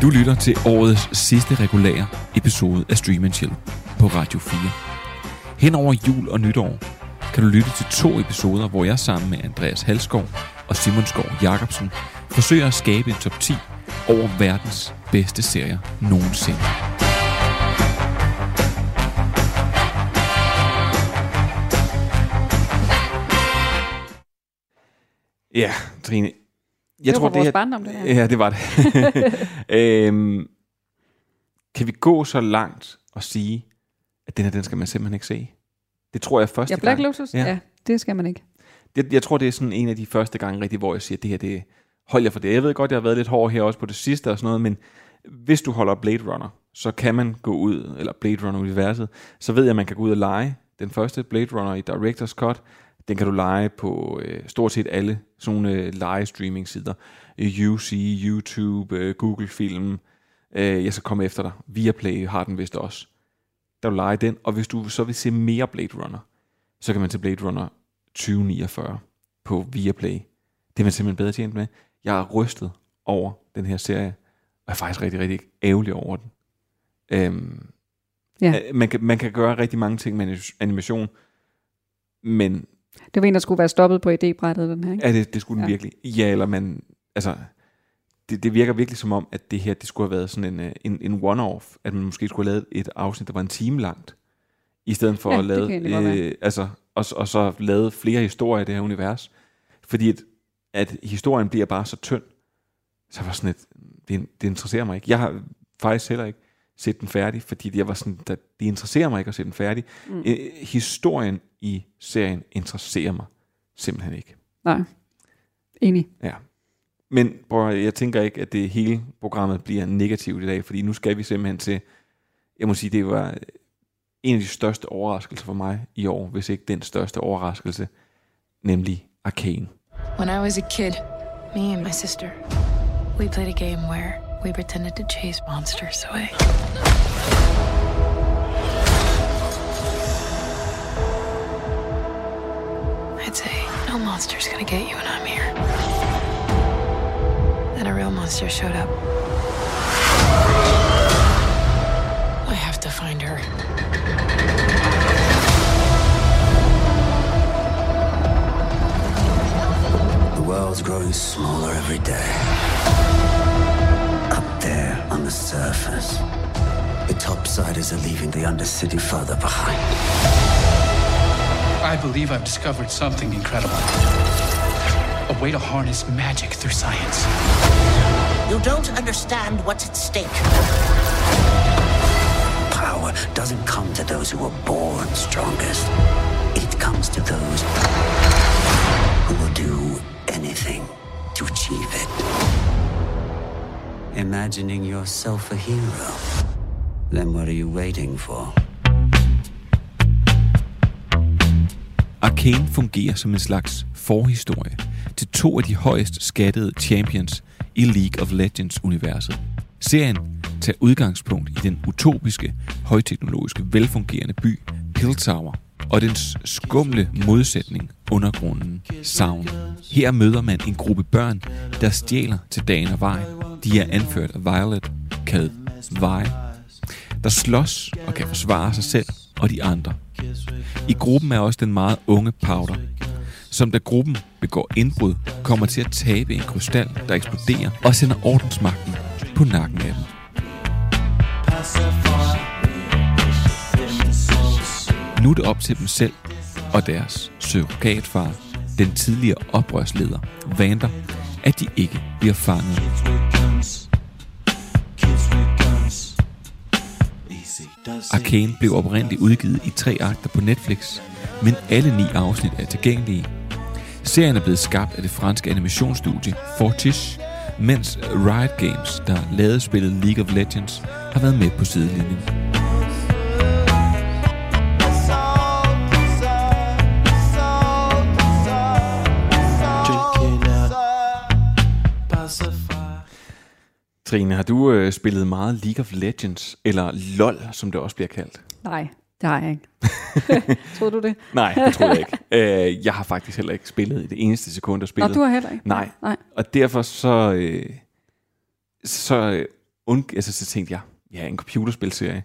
Speaker 1: Du lytter til årets sidste regulære episode af Stream and Chill på Radio 4. Hen over jul og nytår kan du lytte til to episoder, hvor jeg sammen med Andreas Halskov og Simon Skov Jacobsen forsøger at skabe en top 10 over verdens bedste serier nogensinde. Ja, Trine. Jeg
Speaker 6: Det
Speaker 1: tror,
Speaker 6: var vores
Speaker 1: her,
Speaker 6: barndom, det her.
Speaker 1: Ja, det var det. øhm, kan vi gå så langt og sige, at den her, den skal man simpelthen ikke se? Det tror jeg første
Speaker 6: Ja, Black
Speaker 1: gang.
Speaker 6: Lotus? Ja. ja, det skal man ikke.
Speaker 1: Det, jeg tror, det er sådan en af de første gange rigtig, hvor jeg siger, det her, det hold jer for det. Jeg ved godt, jeg har været lidt hård her også på det sidste og sådan noget, men hvis du holder Blade Runner, så kan man gå ud, eller Blade Runner-universet, så ved jeg, at man kan gå ud og lege den første Blade Runner i Director's Cut. Den kan du lege på øh, stort set alle sådan nogle øh, live streaming sider. UC, YouTube, øh, Google Film, Øh, jeg skal komme efter dig. Viaplay har den vist også. Der vil lege den, og hvis du så vil se mere Blade Runner, så kan man til Blade Runner 2049 på Viaplay. Det er man simpelthen bedre tjent med. Jeg er rystet over den her serie, og er faktisk rigtig, rigtig ærgerlig over den. Øhm,
Speaker 6: Ja.
Speaker 1: øh, man, kan, man kan gøre rigtig mange ting med animation, men
Speaker 6: Det var en, der skulle være stoppet på idébrættet, den her, ikke?
Speaker 1: Ja, det, det skulle den
Speaker 6: Ja.
Speaker 1: virkelig. Ja, eller man, altså, det, det virker virkelig som om, at det her, det skulle have været sådan en, øh, en, en one-off, at man måske skulle have lavet et afsnit, der var en time langt, i stedet for
Speaker 6: Ja,
Speaker 1: at lave, øh, altså, og, og så lavet flere historier i det her univers. Fordi at, at historien bliver bare så tynd, så var sådan et, det, det interesserer mig ikke. Jeg har faktisk heller ikke set den færdig, fordi jeg var sådan, at det interesserer mig ikke at se den færdig.
Speaker 6: Mm.
Speaker 1: Øh, historien i serien interesserer mig simpelthen ikke.
Speaker 6: Nej. Enig.
Speaker 1: Ja. Men bror, jeg tænker ikke, at det hele programmet bliver negativt i dag, fordi nu skal vi simpelthen til, jeg må sige, det var en af de største overraskelser for mig i år, hvis ikke den største overraskelse, nemlig Arcane.
Speaker 8: When I was a kid, me and my sister, we played a game where we pretended to chase monsters away. I'd say, no monster's gonna get you when I'm here. Then real monster showed up. I have to find her.
Speaker 11: The world's growing smaller every day. Up there on the surface, the topsiders are leaving the undercity further behind.
Speaker 12: I believe I've discovered something incredible. A way to harness magic through science.
Speaker 13: You don't understand what's at stake.
Speaker 11: Power doesn't come to those who are born strongest. It comes to those who will do anything to achieve it. Imagining yourself a hero. Then what are you waiting for?
Speaker 1: Arcane fungerer som en slags forhistorie til to af de højest skattede champions i League of Legends-universet. Serien tager udgangspunkt i den utopiske, højteknologiske, velfungerende by Piltover og dens skumle modsætning undergrunden Sound. Her møder man en gruppe børn, der stjæler til dagen og vej. De er anført af Violet, kaldet Vi, der slås og kan forsvare sig selv og de andre. I gruppen er også den meget unge Powder, som da gruppen begår indbrud, kommer til at tabe en krystal, der eksploderer og sender ordensmagten på nakken af dem. Nu er det op til dem selv og deres surrogatfar, den tidligere oprørsleder, Vander, at de ikke bliver fanget. Arcane blev oprindeligt udgivet i tre akter på Netflix, men alle ni afsnit er tilgængelige. Serien er blevet skabt af det franske animationsstudie Fortiche, mens Riot Games, der lavede spillet League of Legends, har været med på sidelinjen. Trine, har du øh, spillet meget League of Legends, eller LOL, som det også bliver kaldt?
Speaker 6: Nej, det har jeg ikke. Tror du det?
Speaker 1: Nej, det tror jeg ikke. Øh, jeg har faktisk heller ikke spillet i det eneste sekund, der spillet.
Speaker 6: du har heller ikke?
Speaker 1: Nej.
Speaker 6: Nej.
Speaker 1: Og derfor så, øh, så, øh, und, altså, så tænkte jeg, ja, en computerspilserie,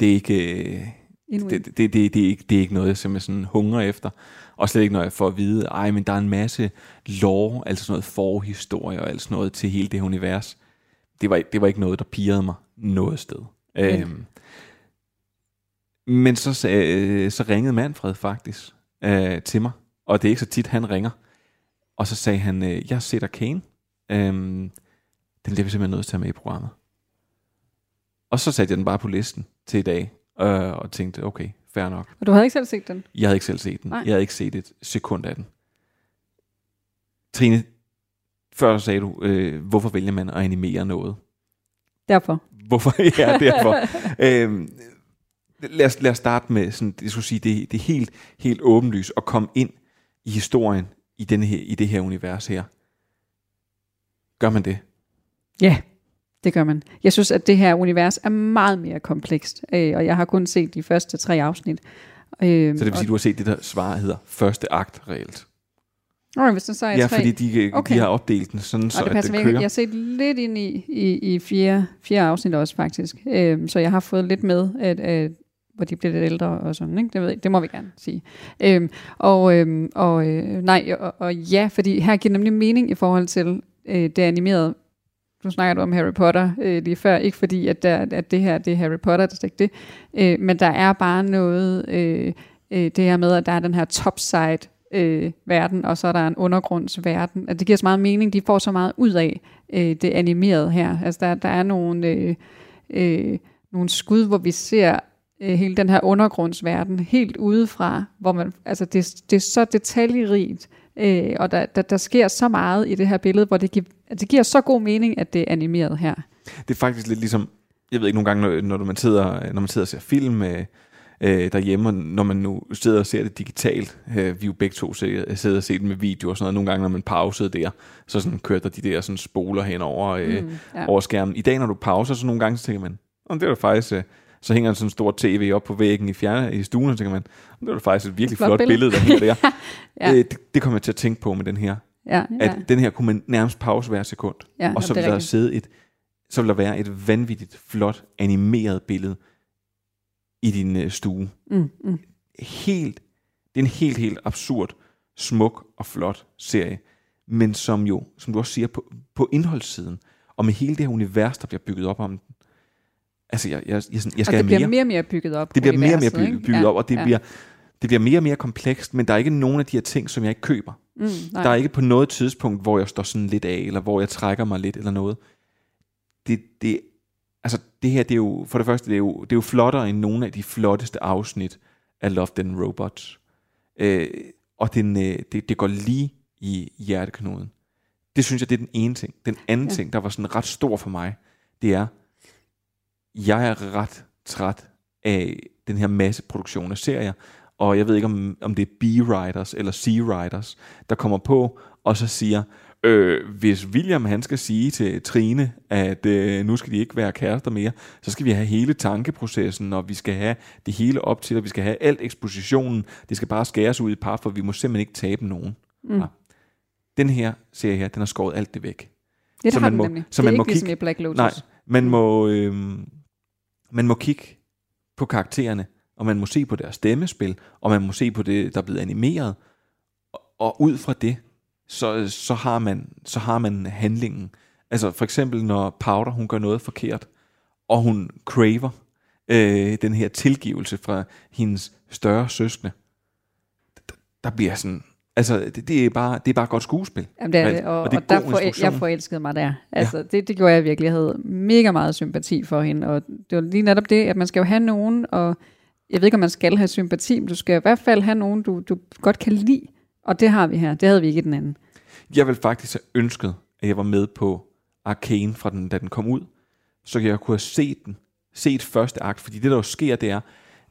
Speaker 1: det er ikke, øh, det, det, det, det, det, er ikke, det er ikke noget, jeg simpelthen sådan hungrer efter. Og slet ikke, når jeg får at vide, ej, men der er en masse lore, altså sådan noget forhistorie og alt sådan noget til hele det univers. Det var, det var ikke noget, der pirrede mig noget sted.
Speaker 6: Okay.
Speaker 1: Øhm, men så, øh, så ringede Manfred faktisk øh, til mig, og det er ikke så tit, han ringer. Og så sagde han, øh, jeg set Arcane. Øhm, den bliver vi simpelthen nødt til at tage med i programmet. Og så satte jeg den bare på listen til i dag, øh, og tænkte, okay, fair nok.
Speaker 6: Og du havde ikke selv set den?
Speaker 1: Jeg havde ikke selv set den.
Speaker 6: Nej.
Speaker 1: Jeg havde ikke set et sekund af den. Trine, før sagde du, øh, hvorfor vælger man at animere noget?
Speaker 6: Derfor.
Speaker 1: Hvorfor? Ja, derfor. øhm, lad, os, lad os starte med, sådan, jeg skulle sige, det, det helt, helt åbenlyst at komme ind i historien i, denne her, i det her univers her. Gør man det?
Speaker 6: Ja, Det gør man. Jeg synes, at det her univers er meget mere komplekst, øh, og jeg har kun set de første tre afsnit. Øh,
Speaker 1: Så det vil sige, du har set det, der svar hedder første akt reelt.
Speaker 6: Nå, hvis den så er
Speaker 1: Ja,
Speaker 6: tre.
Speaker 1: fordi de,
Speaker 6: Okay.
Speaker 1: de har opdelt den sådan, så
Speaker 6: Og det
Speaker 1: at
Speaker 6: passer
Speaker 1: det
Speaker 6: virkelig.
Speaker 1: kører.
Speaker 6: Jeg har set lidt ind i, i, i fire, fire afsnit også, faktisk. Øhm, så jeg har fået lidt med, at, at, hvor de bliver lidt ældre og sådan. Ikke? Det, ved jeg, det må vi gerne sige. Øhm, og øhm, og øh, nej, og, og ja, fordi her giver det nemlig mening i forhold til øh, det animerede. Nu snakker du om Harry Potter øh, lige før, ikke fordi, at, der, at det her det er Harry Potter, det er ikke det. Øh, men der er bare noget, øh, øh, det her med, at der er den her topside øh, verden, og så er der en undergrundsverden. At det giver så meget mening, de får så meget ud af øh, det animerede her. Altså der, der er nogle, øh, øh, nogle skud, hvor vi ser øh, hele den her undergrundsverden helt udefra, hvor man, altså det, det er så detaljerigt, øh, og der, der, der sker så meget i det her billede, hvor det, giver, at det giver så god mening, at det er animeret her.
Speaker 1: Det er faktisk lidt ligesom, jeg ved ikke nogle gange, når, når man sidder, når man sidder og ser film øh, øh, derhjemme, når man nu sidder og ser det digitalt, øh, vi jo begge to sidder, sidder og ser det med video og sådan noget, nogle gange når man pausede der, så sådan kører der de der sådan spoler hen over, øh,
Speaker 6: Mm, ja.
Speaker 1: over skærmen. I dag, når du pauser, så nogle gange så tænker man, om det er da faktisk, øh, så hænger sådan en stor tv op på væggen i, fjerne, i stuen, og så tænker man, "Om det er da faktisk et virkelig
Speaker 6: Flot
Speaker 1: flot,
Speaker 6: billede."
Speaker 1: der hænger der.
Speaker 6: Ja.
Speaker 1: øh, det, det kommer jeg til at tænke på med den her.
Speaker 6: Ja,
Speaker 1: At
Speaker 6: ja.
Speaker 1: den her kunne man nærmest pause hver sekund.
Speaker 6: Ja,
Speaker 1: og så
Speaker 6: jamen, det
Speaker 1: vil
Speaker 6: er
Speaker 1: der sidde et, så vil der være et vanvittigt flot animeret billede i din øh, stue.
Speaker 6: Mm, mm.
Speaker 1: Helt, det er en helt, helt absurd, smuk og flot serie, men som jo, som du også siger, på, på indholdssiden, og med hele det her univers, der bliver bygget op om den. Altså, jeg, jeg, jeg, jeg, skal
Speaker 6: og det
Speaker 1: have
Speaker 6: bliver
Speaker 1: mere.
Speaker 6: mere og mere bygget op.
Speaker 1: Det bliver mere og mere bygget, bygget
Speaker 6: Ja,
Speaker 1: op, og det,
Speaker 6: ja.
Speaker 1: bliver, det bliver mere og mere komplekst, men der er ikke nogen af de her ting, som jeg ikke køber.
Speaker 6: Mm, nej.
Speaker 1: der er ikke på noget tidspunkt, hvor jeg står sådan lidt af, eller hvor jeg trækker mig lidt, eller noget. Det, det, altså det her, det er jo, for det første, det er jo, det er jo flottere end nogle af de flotteste afsnit af Love, and Robots. Øh, og den, øh, det, det går lige i hjerteknuden. Det synes jeg, det er den ene ting. Den anden
Speaker 6: ja.
Speaker 1: ting, der var sådan ret stor for mig, det er, jeg er ret træt af den her masseproduktion af serier, og jeg ved ikke, om, om det er B-writers eller C-writers, der kommer på og så siger, øh, hvis William han skal sige til Trine, at øh, nu skal de ikke være kærester mere, så skal vi have hele tankeprocessen, og vi skal have det hele op til, og vi skal have alt ekspositionen. Det skal bare skæres ud i par, for vi må simpelthen ikke tabe nogen.
Speaker 6: Mm.
Speaker 1: Ja. Den her serie her, den har skåret alt det væk.
Speaker 6: det
Speaker 1: Så
Speaker 6: har
Speaker 1: man
Speaker 6: den
Speaker 1: må-
Speaker 6: nemlig.
Speaker 1: så
Speaker 6: det er
Speaker 1: man
Speaker 6: ikke
Speaker 1: må
Speaker 6: ligesom
Speaker 1: kigge-
Speaker 6: i Black Lotus.
Speaker 1: Nej, man må, øh, man må kigge på karaktererne, og man må se på deres stemmespil, og man må se på det, der er blevet animeret, og, og ud fra det, så, så, har man, så har man handlingen. Altså for eksempel, når Powder, hun gør noget forkert, og hun craver øh, den her tilgivelse fra hendes større søskende, der, der bliver sådan, altså det, det, er bare, det er bare godt skuespil.
Speaker 6: Jamen, det er det, og, og,
Speaker 1: det er
Speaker 6: og der for, jeg forelskede mig der. Altså, ja. det, det gjorde jeg virkelig. Jeg havde mega meget sympati for hende, og det var lige netop det, at man skal jo have nogen, og jeg ved ikke, om man skal have sympati, men du skal i hvert fald have nogen, du, du godt kan lide, og det har vi her. Det havde vi ikke i den anden.
Speaker 1: Jeg ville faktisk have ønsket, at jeg var med på Arcane, fra den, da den kom ud, så jeg kunne have set den, set første akt, fordi det der jo sker, det er,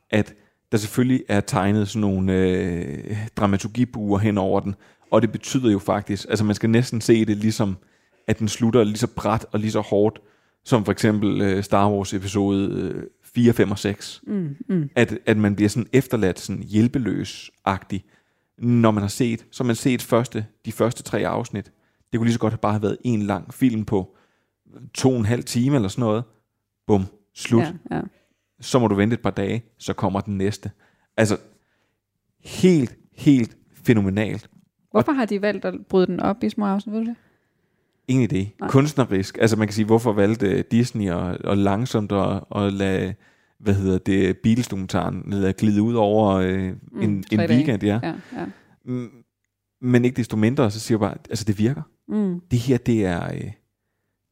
Speaker 1: at der selvfølgelig er tegnet sådan nogle øh, dramaturgibuer hen over den, og det betyder jo faktisk, altså man skal næsten se det ligesom, at den slutter lige så bræt og lige så hårdt, som for eksempel øh, Star Wars episode øh, 4, 5 og 6.
Speaker 6: Mm, mm.
Speaker 1: At, at man bliver sådan efterladt sådan hjælpeløs-agtig, når man har set, så man set første, de første tre afsnit. Det kunne lige så godt have bare have været en lang film på to og en halv time eller sådan noget. Bum, slut.
Speaker 6: Ja, ja.
Speaker 1: Så må du vente et par dage, så kommer den næste. Altså, helt, helt fænomenalt.
Speaker 6: Hvorfor har de valgt at bryde den op i små afsnit, ved du det?
Speaker 1: Ingen idé.
Speaker 6: Nej.
Speaker 1: Kunstnerisk. Altså man kan sige, hvorfor valgte Disney og, og langsomt at, at lade, hvad hedder det, Beatles-dokumentaren lade glide ud over øh,
Speaker 6: Mm,
Speaker 1: en,
Speaker 6: tre
Speaker 1: en
Speaker 6: dage.
Speaker 1: weekend, ja.
Speaker 6: Ja, ja.
Speaker 1: Mm, Men ikke desto mindre, så siger jeg bare, altså det virker.
Speaker 6: Mm.
Speaker 1: Det her, det er, øh,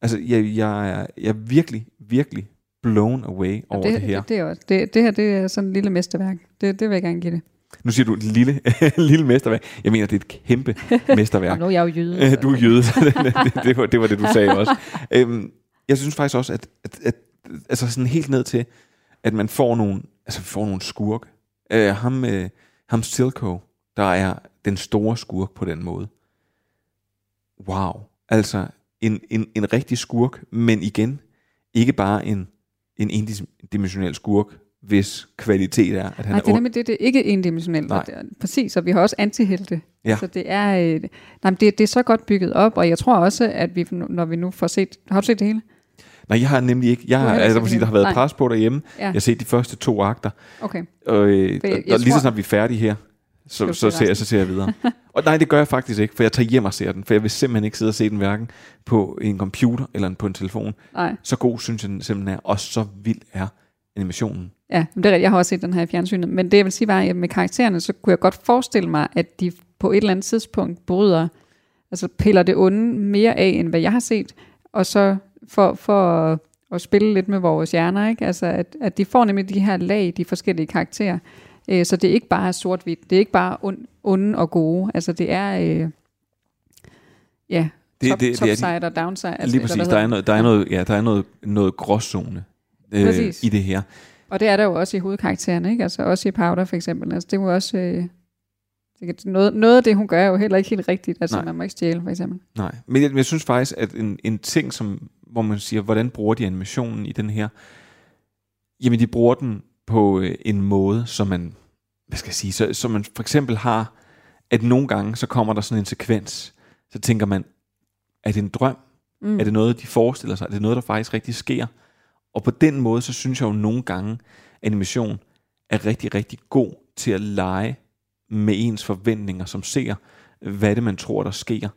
Speaker 1: altså jeg, jeg, er, jeg er virkelig, virkelig blown away over det, det her.
Speaker 6: Det, det, er også, det, det her det er sådan et lille mesterværk. Det, det vil jeg gerne give det.
Speaker 1: Nu siger du et lille, lille mesterværk. Jeg mener, det er et kæmpe mesterværk.
Speaker 6: Og nu er jeg jo jøde, så-
Speaker 1: Du er jøde, så det, det, det, var, det var det, du sagde også. Øhm, jeg synes faktisk også, at, at, at altså sådan helt ned til, at man får nogle, altså får nogle skurk. Øh, ham, øh, ham Silko, der er den store skurk på den måde. Wow. Altså en, en, en rigtig skurk, men igen, ikke bare en, en endimensionel skurk, hvis kvalitet er, at han
Speaker 6: Nej,
Speaker 1: er
Speaker 6: det er nemlig det, det er ikke endimensionelt.
Speaker 1: Nej.
Speaker 6: og det Præcis, og vi har også antihelte.
Speaker 1: Ja.
Speaker 6: Så det er, øh, nej, det, det er så godt bygget op, og jeg tror også, at vi, når vi nu får set... Har du set det hele?
Speaker 1: Nej, jeg har nemlig ikke. Jeg
Speaker 6: har
Speaker 1: altså, sige, der har været
Speaker 6: hele.
Speaker 1: pres på derhjemme.
Speaker 6: Ja.
Speaker 1: Jeg har set de første to akter.
Speaker 6: Okay.
Speaker 1: Og, øh,
Speaker 6: jeg- jeg
Speaker 1: og lige så snart vi er færdige her, så, så,
Speaker 6: se
Speaker 1: ser, jeg, så ser jeg videre. og nej, det gør jeg faktisk ikke, for jeg tager hjem og ser den. For jeg vil simpelthen ikke sidde og se den hverken på en computer eller på en telefon.
Speaker 6: Nej.
Speaker 1: Så god synes jeg den simpelthen er, og så vild er animationen.
Speaker 6: Ja, men det er rigtigt. Jeg har også set den her i fjernsynet. Men det jeg vil sige var, at med karaktererne, så kunne jeg godt forestille mig, at de på et eller andet tidspunkt bryder, altså piller det onde mere af, end hvad jeg har set, og så for, for at, at spille lidt med vores hjerner, ikke? Altså, at, at de får nemlig de her lag, de forskellige karakterer. Øh, så det er ikke bare sort-hvidt, det er ikke bare ond, onde og gode, altså det er, øh, ja,
Speaker 1: Det-
Speaker 6: top,
Speaker 1: det- det er de-
Speaker 6: topside og downside. Altså,
Speaker 1: Lige præcis, der er, noget, der er noget, ja, der er noget, noget gråzone øh,
Speaker 6: Præcis.
Speaker 1: i det her.
Speaker 6: Og det er der jo også i hovedkaraktererne, ikke? Altså også i Powder for eksempel. Altså det er jo også... Øh, det noget, noget af det, hun gør, er jo heller ikke helt rigtigt. Altså
Speaker 1: Nej.
Speaker 6: man må ikke stjæle, for eksempel.
Speaker 1: Nej, men jeg, men jeg synes faktisk, at en, en ting, som, hvor man siger, hvordan bruger de animationen i den her? Jamen, de bruger den på øh, en måde, som man, hvad skal jeg sige, så, så man for eksempel har, at nogle gange, så kommer der sådan en sekvens, så tænker man, er det en drøm?
Speaker 6: Mm.
Speaker 1: Er det noget, de forestiller sig? Er det noget, der faktisk rigtig sker? Og på den måde, så synes jeg jo nogle gange, animation er rigtig, rigtig god til at lege med ens forventninger som ser, hvad det man tror, der sker.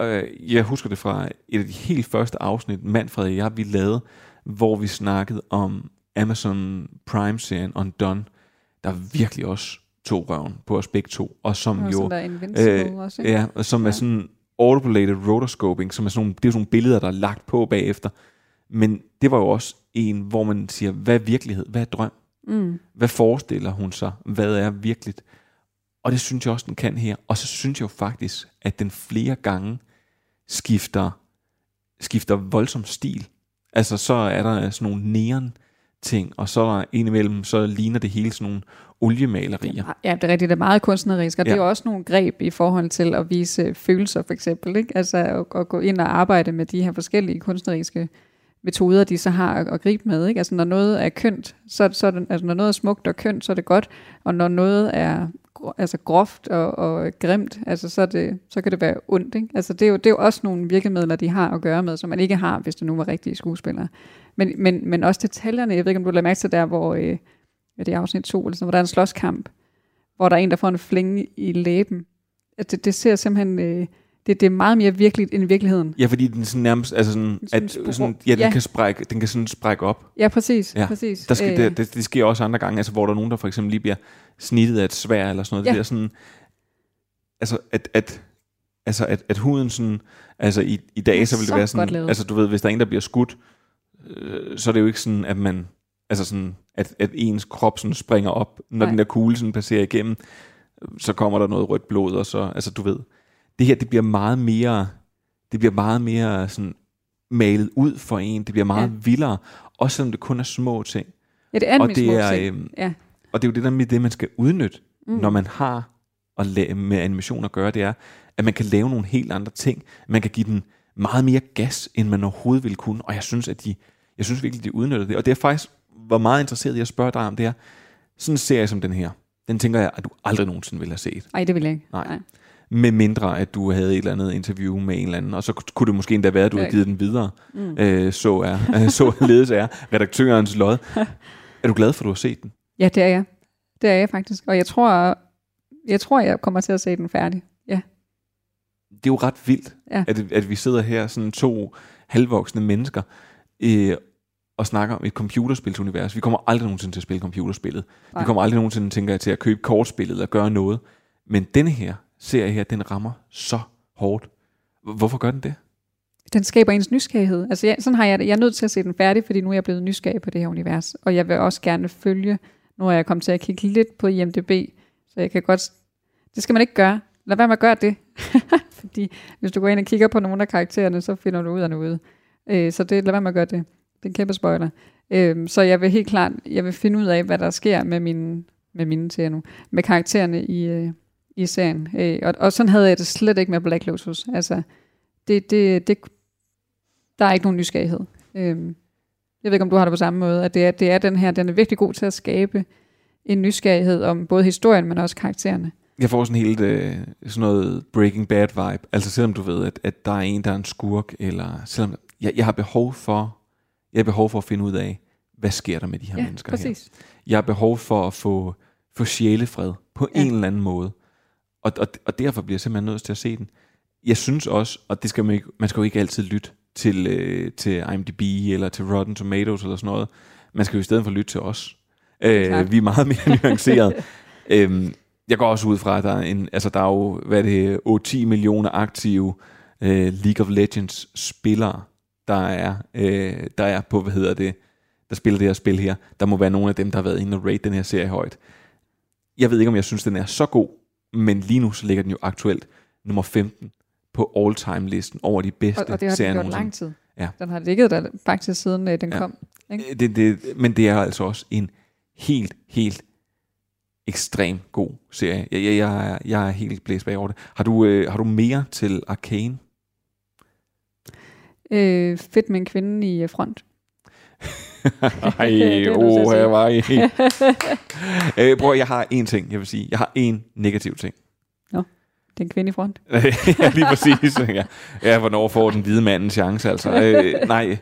Speaker 1: Øh, Jeg husker det fra et af de helt første afsnit, Manfred og jeg, vi lavede, hvor vi snakkede om Amazon Prime-serien Undone, der virkelig også tog røven på os begge to, og som
Speaker 6: Og
Speaker 1: jo...
Speaker 6: der Invincible også, ikke?
Speaker 1: ja, og som ja. er sådan autoplated rotoscoping, som er sådan nogle, det er sådan nogle billeder, der er lagt på bagefter. Men det var jo også en, hvor man siger, hvad er virkelighed? Hvad er drøm?
Speaker 6: Mm.
Speaker 1: Hvad forestiller hun sig? Hvad er virkeligt? Og det synes jeg også, den kan her. Og så synes jeg jo faktisk, at den flere gange skifter, skifter voldsom stil. Altså så er der sådan nogle neon ting, og så indimellem, så ligner det hele sådan nogle oliemalerier.
Speaker 6: Ja, det er rigtigt. Det er meget kunstnerisk, og ja. det er også nogle greb i forhold til at vise følelser, for eksempel. Ikke? Altså at, at gå ind og arbejde med de her forskellige kunstneriske metoder, de så har at, at gribe med. Ikke? Altså når noget er kønt, så, så er det, altså når noget er smukt og kønt, så er det godt, og når noget er altså groft og, og grimt, altså så, det, så kan det være ondt. Ikke? Altså det er, jo, det er jo også nogle virkemidler, de har at gøre med, som man ikke har, hvis det nu var rigtige skuespillere. Men, men, men også detaljerne, jeg ved ikke, om du lader mærke til der, hvor øh, ja, det er afsnit 2, eller sådan, hvor der er en slåskamp, hvor der er en, der får en flænge i læben. At det, det ser simpelthen, øh, det, det er meget mere virkeligt end virkeligheden.
Speaker 1: Ja, fordi den sådan nærmest, altså sådan,
Speaker 6: Sådan
Speaker 1: at,
Speaker 6: spor-
Speaker 1: sådan, ja, den,
Speaker 6: ja.
Speaker 1: Kan sprække, den kan sådan sprække op.
Speaker 6: Ja, præcis, præcis.
Speaker 1: Der skal,
Speaker 6: Øh.
Speaker 1: det, det, det, sker også andre gange, altså hvor der er nogen, der for eksempel lige bliver snittet af et svær eller sådan noget.
Speaker 6: Ja.
Speaker 1: Det bliver sådan, altså at, at, altså at, at huden sådan, altså i, i dag, så vil det være sådan, altså du ved, hvis der er en, der bliver skudt, øh, så er det jo ikke sådan, at man, altså sådan, at, at ens krop sådan springer op, når
Speaker 6: Nej.
Speaker 1: den der kugle sådan passerer igennem, så kommer der noget rødt blod, og så, altså du ved, det her, det bliver meget mere, det bliver meget mere sådan malet ud for en, det bliver meget
Speaker 6: Ja.
Speaker 1: vildere, også selvom det kun er små ting.
Speaker 6: Ja, det er
Speaker 1: og det
Speaker 6: små
Speaker 1: er,
Speaker 6: ting.
Speaker 1: øhm,
Speaker 6: Ja.
Speaker 1: Og det er jo det der med det, man skal udnytte,
Speaker 6: Mm.
Speaker 1: når man har at la- med animation at gøre, det er, at man kan lave nogle helt andre ting. Man kan give den meget mere gas, end man overhovedet ville kunne. Og jeg synes, at de, jeg synes virkelig, de udnytter det. Og det er faktisk, var meget interesseret i at spørge dig om, det er, sådan en serie som den her, den tænker jeg, at du aldrig nogensinde ville have set.
Speaker 6: Nej, det vil jeg ikke.
Speaker 1: Nej. Nej. Med mindre, at du havde et eller andet interview med en eller anden, og så kunne det måske endda være, at du havde givet den videre.
Speaker 6: Mm.
Speaker 1: Øh, så er, så ledes er redaktørens lod. er du glad for, at du har set den?
Speaker 6: Ja, det er jeg. Det er jeg faktisk. Og jeg tror, jeg tror, jeg kommer til at se den færdig. Ja.
Speaker 1: det er jo ret vildt,
Speaker 6: Ja.
Speaker 1: at, at vi sidder her, sådan to halvvoksne mennesker, øh, og snakker om et computerspilsunivers. Vi kommer aldrig nogensinde til at spille computerspillet.
Speaker 6: Nej.
Speaker 1: Vi kommer aldrig nogensinde, tænker jeg, til at købe kortspillet og gøre noget. Men denne her serie her, den rammer så hårdt. Hvorfor gør den det?
Speaker 6: Den skaber ens nysgerrighed. Altså, jeg, sådan har jeg det. Jeg er nødt til at se den færdig, fordi nu er jeg blevet nysgerrig på det her univers. Og jeg vil også gerne følge, nu er jeg kommet til at kigge lidt på IMDb, så jeg kan godt... Det skal man ikke gøre. Lad være med at gøre det. fordi hvis du går ind og kigger på nogle af karaktererne, så finder du ud af noget. Øh, så det, lad være med at gøre det. Det er en kæmpe spoiler. Øh, så jeg vil helt klart, jeg vil finde ud af, hvad der sker med mine, med mine til nu, med karaktererne i, øh, i serien. Øh, og, og sådan havde jeg det slet ikke med Black Lotus. Altså, det, det, det, der er ikke nogen nysgerrighed. Øhm, jeg ved ikke, om du har det på samme måde, at det er, det er den her, den er virkelig god til at skabe en nysgerrighed om både historien, men også karaktererne.
Speaker 1: Jeg får sådan helt øh, sådan noget Breaking Bad vibe. Altså selvom du ved, at, at der er en, der er en skurk, eller selvom jeg, jeg har behov for, jeg har behov for at finde ud af, hvad sker der med de her
Speaker 6: Ja,
Speaker 1: mennesker
Speaker 6: præcis.
Speaker 1: her. Jeg har behov for at få, få sjælefred på
Speaker 6: Ja.
Speaker 1: en eller anden måde. Og, og, og derfor bliver jeg simpelthen nødt til at se den. Jeg synes også, og det skal man ikke, man skal jo ikke altid lytte til, øh, til IMDb eller til Rotten Tomatoes eller sådan noget. Man skal jo i stedet for lytte til os. Øh, vi er meget mere nuanceret. øhm, jeg går også ud fra, at der er, en, altså der er jo, hvad er det, 8-10 millioner aktive øh, League of Legends spillere, der er, øh, der er på, hvad hedder det, der spiller det her spil her. Der må være nogle af dem, der har været inde og rate den her serie højt. Jeg ved ikke, om jeg synes, den er så god, men lige nu så ligger den jo aktuelt nummer 15 på all-time-listen over de bedste
Speaker 6: Og, og det har
Speaker 1: serier
Speaker 6: den gjort lang tid.
Speaker 1: Ja.
Speaker 6: Den har ligget der faktisk siden øh, den
Speaker 1: Ja.
Speaker 6: kom. Ikke?
Speaker 1: Øh, Det, det, men det er altså også en helt, helt ekstrem god serie. Jeg, jeg, jeg, er, jeg er helt blæst bag over det. Har du, øh, har du mere til Arcane?
Speaker 6: Øh, fedt med en kvinde i øh, front.
Speaker 1: Ej, åh, jeg var i. øh, bror, jeg har én ting, jeg vil sige. Jeg har én negativ ting.
Speaker 6: Nå, det er en kvinde i front.
Speaker 1: ja, lige præcis. Ja. ja, hvornår får den hvide mand en chance, altså. Øh, nej,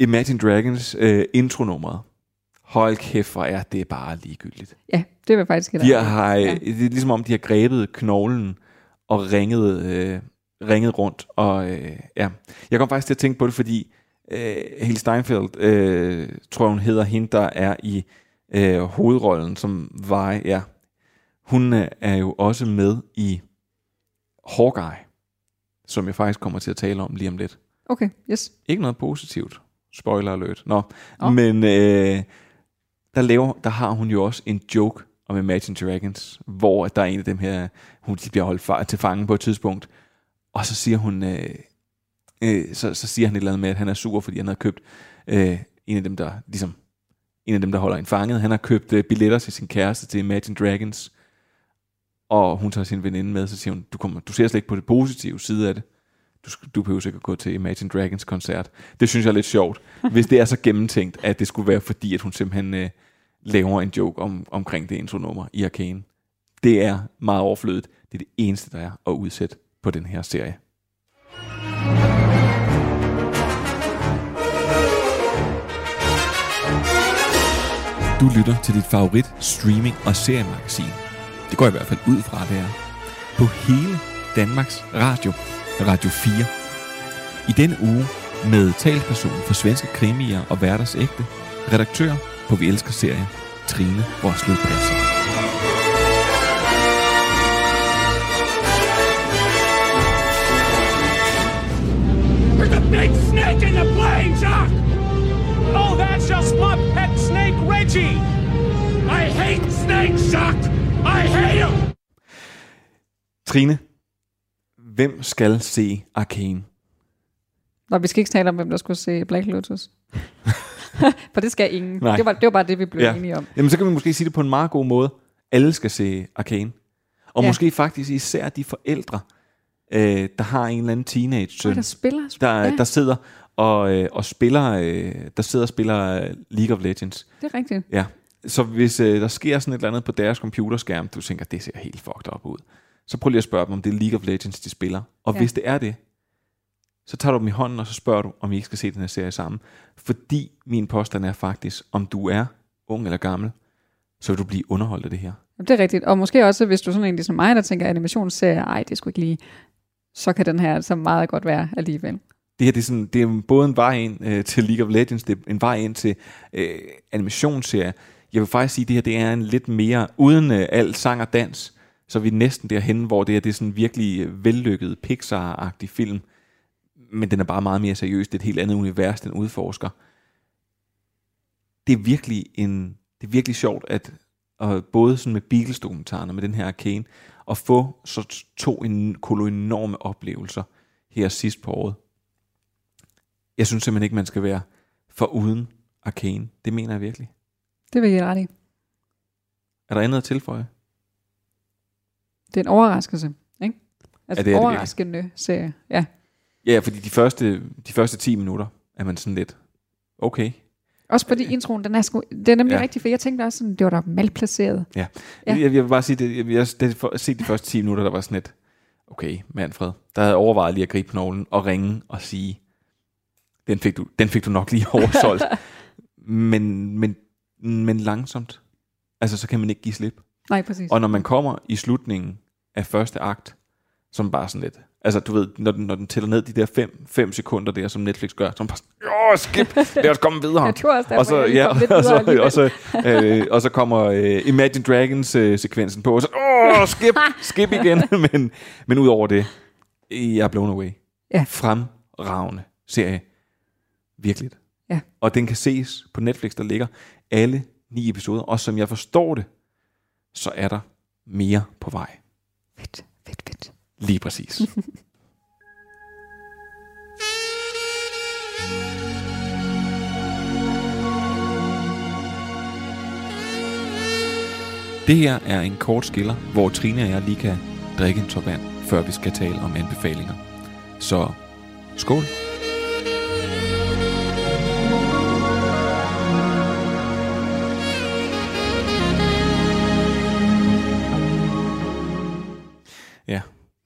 Speaker 1: Imagine Dragons øh, intronummeret. Hold kæft, hvor er det bare ligegyldigt.
Speaker 6: Ja, det jeg faktisk ikke
Speaker 1: De har, ja. Det er ligesom om, de har grebet knoglen og ringet, øh, ringet rundt. Og øh, ja, jeg kom faktisk til at tænke på det, fordi øh, Haley Steinfeld, øh, tror jeg hun hedder, hende der er i øh, hovedrollen som Vi, ja. Hun øh, er jo også med i Hawkeye, som jeg faktisk kommer til at tale om lige om lidt.
Speaker 6: Okay, yes.
Speaker 1: Ikke noget positivt. Spoiler alert. Nå.
Speaker 6: Nå.
Speaker 1: Men øh, der, laver, der har hun jo også en joke om Imagine Dragons, hvor der er en af dem her, hun bliver holdt til fange på et tidspunkt, og så siger hun, øh, øh, så, så siger han et eller andet med, at han er sur, fordi han har købt øh, en af dem, der ligesom, en af dem, der holder en fanget, han har købt øh, billetter til sin kæreste til Imagine Dragons, og hun tager sin veninde med, så siger hun, du, kommer, du ser slet ikke på det positive side af det. Du, du behøver sikkert gå til Imagine Dragons koncert. Det synes jeg er lidt sjovt, hvis det er så gennemtænkt, at det skulle være fordi, at hun simpelthen øh, laver en joke om, omkring det intronummer i Arcane. Det er meget overflødigt. Det er det eneste, der er at udsætte på den her serie. Du lytter til dit favorit streaming- og seriemagasin. Det går jeg i hvert fald ud fra, det er. På hele Danmarks Radio, Radio 4. I denne uge med talsperson for svenske krimier og hverdagsægte, redaktør på Vi Elsker Serie, Trine Roslød Passer.
Speaker 3: There's a big snake in the plane, Jock! Oh, that's pet snake, Reggie! I hate snakes, Jock! I hate them!
Speaker 1: Trine, hvem skal se Arcane?
Speaker 6: Nå, vi skal ikke tale om, hvem der skulle se Black Lotus. For det skal ingen.
Speaker 1: Nej.
Speaker 6: Det var, det var bare det, vi blev ja. enige om.
Speaker 1: Jamen, så kan vi måske sige det på en meget god måde. Alle skal se Arcane. Og
Speaker 6: Ja.
Speaker 1: måske faktisk især de forældre, øh, der har en eller anden teenage-søn,
Speaker 6: Oj, der spiller.
Speaker 1: der,
Speaker 6: ja.
Speaker 1: der sidder og, øh, og spiller, øh, der sidder og spiller League of Legends.
Speaker 6: Det er rigtigt.
Speaker 1: Ja, så hvis øh, der sker sådan et eller andet på deres computerskærm, du tænker, det ser helt fucked up ud, så prøv lige at spørge dem, om det er League of Legends, de spiller. Og
Speaker 6: Ja.
Speaker 1: hvis det er det, så tager du dem i hånden, og så spørger du, om I ikke skal se den her serie sammen. Fordi min påstand er faktisk, om du er ung eller gammel, så vil du blive underholdt af det her.
Speaker 6: Det er rigtigt. Og måske også, hvis du sådan en ligesom mig, der tænker animationsserie, ej, det skulle ikke lige, så kan den her altså meget godt være alligevel.
Speaker 1: Det her det er, sådan, det er både en vej ind øh, til League of Legends, det er en vej ind til øh, animationsserie. Jeg vil faktisk sige, at det her det er en lidt mere, uden øh, alt sang og dans, så er vi næsten derhen, hvor det, er, det er sådan en virkelig øh, vellykket Pixar-agtig film. Men den er bare meget mere seriøs. Det er et helt andet univers, den udforsker. Det er virkelig en, det er virkelig sjovt, at og både sådan med Beatles-dokumentaren og med den her Arcane, at få så to en, kolo enorme oplevelser her sidst på året. Jeg synes simpelthen ikke, man skal være for uden Arcane. Det mener jeg virkelig.
Speaker 6: Det vil jeg ret i.
Speaker 1: Er der andet at tilføje?
Speaker 6: Det er en overraskelse, ikke? Altså
Speaker 1: Ja, det er
Speaker 6: en
Speaker 1: det
Speaker 6: overraskende serie. Ja.
Speaker 1: Ja, fordi de første, de første 10 minutter er man sådan lidt, okay.
Speaker 6: Også fordi introen, den er, sgu, den er nemlig
Speaker 1: Ja.
Speaker 6: rigtig fed. Jeg tænkte også sådan, det var da malplaceret.
Speaker 1: Ja.
Speaker 6: Ja.
Speaker 1: Jeg, jeg vil bare sige, det, jeg, jeg, det, for, set de første 10 minutter, der var sådan et, okay, Manfred, der havde jeg overvejet lige at gribe knoglen og ringe og sige, den fik du, den fik du nok lige oversolgt. men, men, men langsomt. Altså, så kan man ikke give slip.
Speaker 6: Nej, præcis.
Speaker 1: Og når man kommer i slutningen af første akt, som bare sådan lidt, altså du ved, når den, når den tæller ned de der 5 fem sekunder der, som Netflix gør, så er bare sådan, åh, skip, lad os komme videre.
Speaker 6: Jeg tror også, derfor,
Speaker 1: og så, ja, og, så, og, så, øh, og så kommer øh, Imagine Dragons øh, sekvensen på, og så, åh, skip, skip igen. men, men ud over det, jeg er blown away.
Speaker 6: Ja.
Speaker 1: Fremragende serie. Virkelig.
Speaker 6: Ja.
Speaker 1: Og den kan ses på Netflix, der ligger alle ni episoder. Og som jeg forstår det, så er der mere på vej.
Speaker 6: Fedt, fedt, fedt.
Speaker 1: Lige præcis. Det her er en kort skiller, hvor Trine og jeg lige kan drikke en tår vand, før vi skal tale om anbefalinger. Så skål.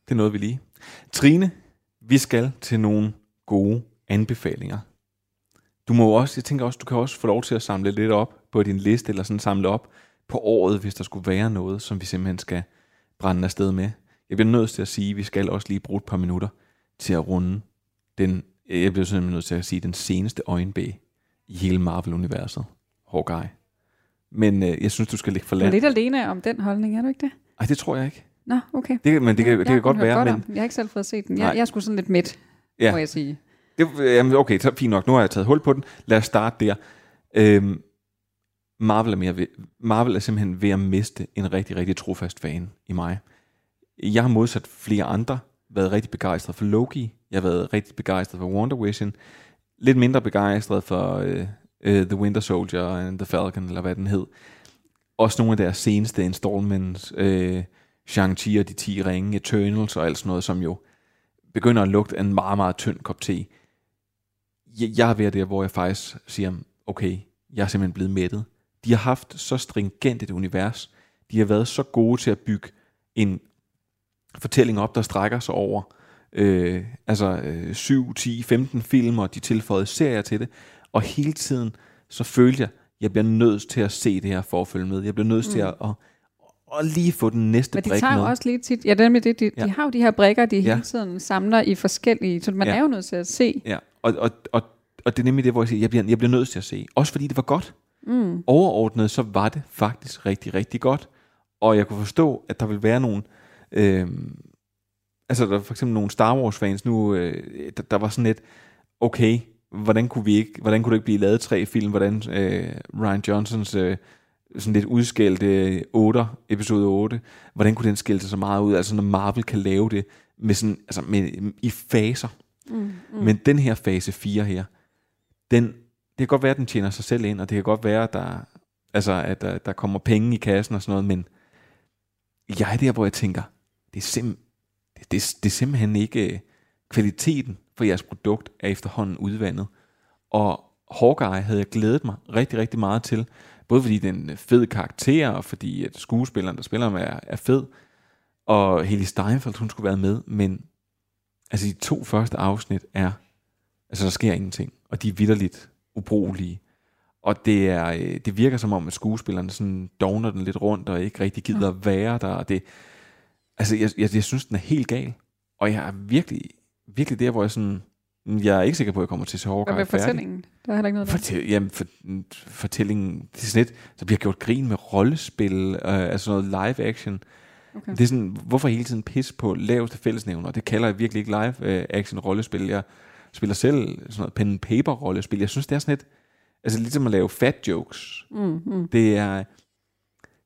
Speaker 1: Det nåede vi lige. Trine, vi skal til nogle gode anbefalinger. Du må også, jeg tænker også, du kan også få lov til at samle lidt op på din liste, eller sådan samle op på året, hvis der skulle være noget, som vi simpelthen skal brænde afsted med. Jeg bliver nødt til at sige, at vi skal også lige bruge et par minutter til at runde den, jeg bliver simpelthen nødt til at sige, den seneste øjenbæ i hele Marvel-universet. Hawkeye. Men øh, jeg synes, du skal ligge for
Speaker 6: Du er
Speaker 1: land.
Speaker 6: lidt alene om den holdning, er du ikke det?
Speaker 1: Ej, det tror jeg ikke.
Speaker 6: Nå, okay.
Speaker 1: Det, men det kan, det
Speaker 6: Jeg
Speaker 1: kan godt være,
Speaker 6: godt
Speaker 1: men...
Speaker 6: Jeg har ikke selv fået set den. Jeg,
Speaker 1: Nej.
Speaker 6: jeg sgu sådan lidt midt,
Speaker 1: Ja.
Speaker 6: må jeg sige.
Speaker 1: Det, jamen, okay, så fint nok. Nu har jeg taget hul på den. Lad os starte der. Øhm, Marvel, er mere ved, Marvel er simpelthen ved at miste en rigtig, rigtig trofast fan i mig. Jeg har modsat flere andre været rigtig begejstret for Loki. Jeg har været rigtig begejstret for Wonder Vision. Lidt mindre begejstret for uh, uh, The Winter Soldier and The Falcon, eller hvad den hed. Også nogle af deres seneste installments. Uh, Shang-Chi og de 10 ringe, Eternals og alt sådan noget, som jo begynder at lugte af en meget, meget tynd kop te. Jeg, jeg er ved der, hvor jeg faktisk siger, okay, jeg er simpelthen blevet mættet. De har haft så stringent et univers. De har været så gode til at bygge en fortælling op, der strækker sig over øh, altså øh, 7, 10, 15 film, og de tilføjede serier til det. Og hele tiden, så følte jeg, jeg bliver nødt til at se det her for at følge med. Jeg bliver nødt mm. til at, at, at lige få den næste
Speaker 6: Men de
Speaker 1: brik
Speaker 6: tager
Speaker 1: med.
Speaker 6: også lige tit, ja, det nemlig det, de,
Speaker 1: Ja.
Speaker 6: de har jo de her brikker, de
Speaker 1: Ja.
Speaker 6: hele tiden samler i forskellige, så man
Speaker 1: Ja.
Speaker 6: er jo nødt til at se.
Speaker 1: Ja, og, og, og, og det er nemlig det, hvor jeg siger, jeg bliver, jeg bliver nødt til at se. Også fordi det var godt.
Speaker 6: Mm.
Speaker 1: Overordnet, så var det faktisk rigtig, rigtig godt. Og jeg kunne forstå, at der vil være nogle... Øh, altså, der er for eksempel nogle Star Wars-fans nu, øh, der, der var sådan lidt, okay, hvordan kunne, vi ikke, hvordan kunne det ikke blive lavet tre film, hvordan øh, Ryan Johnsons øh, sådan lidt udskældte 8, episode 8, hvordan kunne den skille sig så meget ud, altså når Marvel kan lave det med sådan, altså med, i faser.
Speaker 6: Mm, mm.
Speaker 1: Men den her fase 4 her, den, det kan godt være, at den tjener sig selv ind, og det kan godt være, at der, altså, at der, der kommer penge i kassen og sådan noget, men jeg er der, hvor jeg tænker, det er, sim, det, det, det er simpelthen ikke øh, kvaliteten for jeres produkt er efterhånden udvandet. Og Hawkeye havde jeg glædet mig rigtig, rigtig meget til, både fordi det er en fed karakter, og fordi at skuespilleren, der spiller med, er, er fed, og Haley Steinfeld, hun skulle være med, men altså de to første afsnit er, altså der sker ingenting, og de er vidderligt ubrugelige. Og det, er, øh, det virker som om, at skuespillerne sådan dogner den lidt rundt, og ikke rigtig gider at være der. Og det, altså, jeg, jeg, jeg synes, den er helt gal. Og jeg er virkelig, virkelig der, hvor jeg sådan, jeg er ikke sikker på, at jeg kommer til at se
Speaker 6: Hvad
Speaker 1: Hawkeye
Speaker 6: med fortællingen? Der er heller ikke noget der.
Speaker 1: Fortæl, jamen, for, fortællingen, det er sådan lidt, så bliver gjort grin med rollespil, øh, altså noget live action.
Speaker 6: Okay.
Speaker 1: Det er sådan, hvorfor hele tiden pis på laveste fællesnævner? Det kalder jeg virkelig ikke live øh, action rollespil. Jeg spiller selv sådan noget pen paper rollespil. Jeg synes, det er sådan lidt, altså ligesom at lave fat jokes.
Speaker 6: Mm, mm.
Speaker 1: Det er,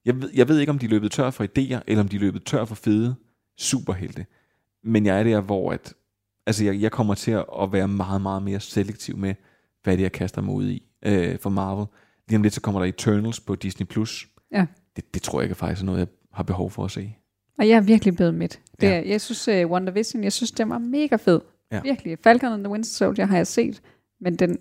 Speaker 1: jeg ved, jeg ved ikke, om de løbet tør for idéer, eller om de løbet tør for fede superhelte. Men jeg er der, hvor at, altså jeg, jeg kommer til at være meget, meget mere selektiv med, hvad det er, jeg kaster mig ud i øh, for Marvel. Lige om lidt, så kommer der Eternals på Disney+. Plus.
Speaker 6: Ja.
Speaker 1: Det, det tror jeg ikke faktisk er noget, jeg har behov for at se.
Speaker 6: Og jeg er virkelig blevet midt. Det,
Speaker 1: Ja.
Speaker 6: ja. Jeg synes, uh, WandaVision, jeg synes, den var mega fed.
Speaker 1: Ja.
Speaker 6: Virkelig. Falcon and the Winter Soldier har jeg set, men den,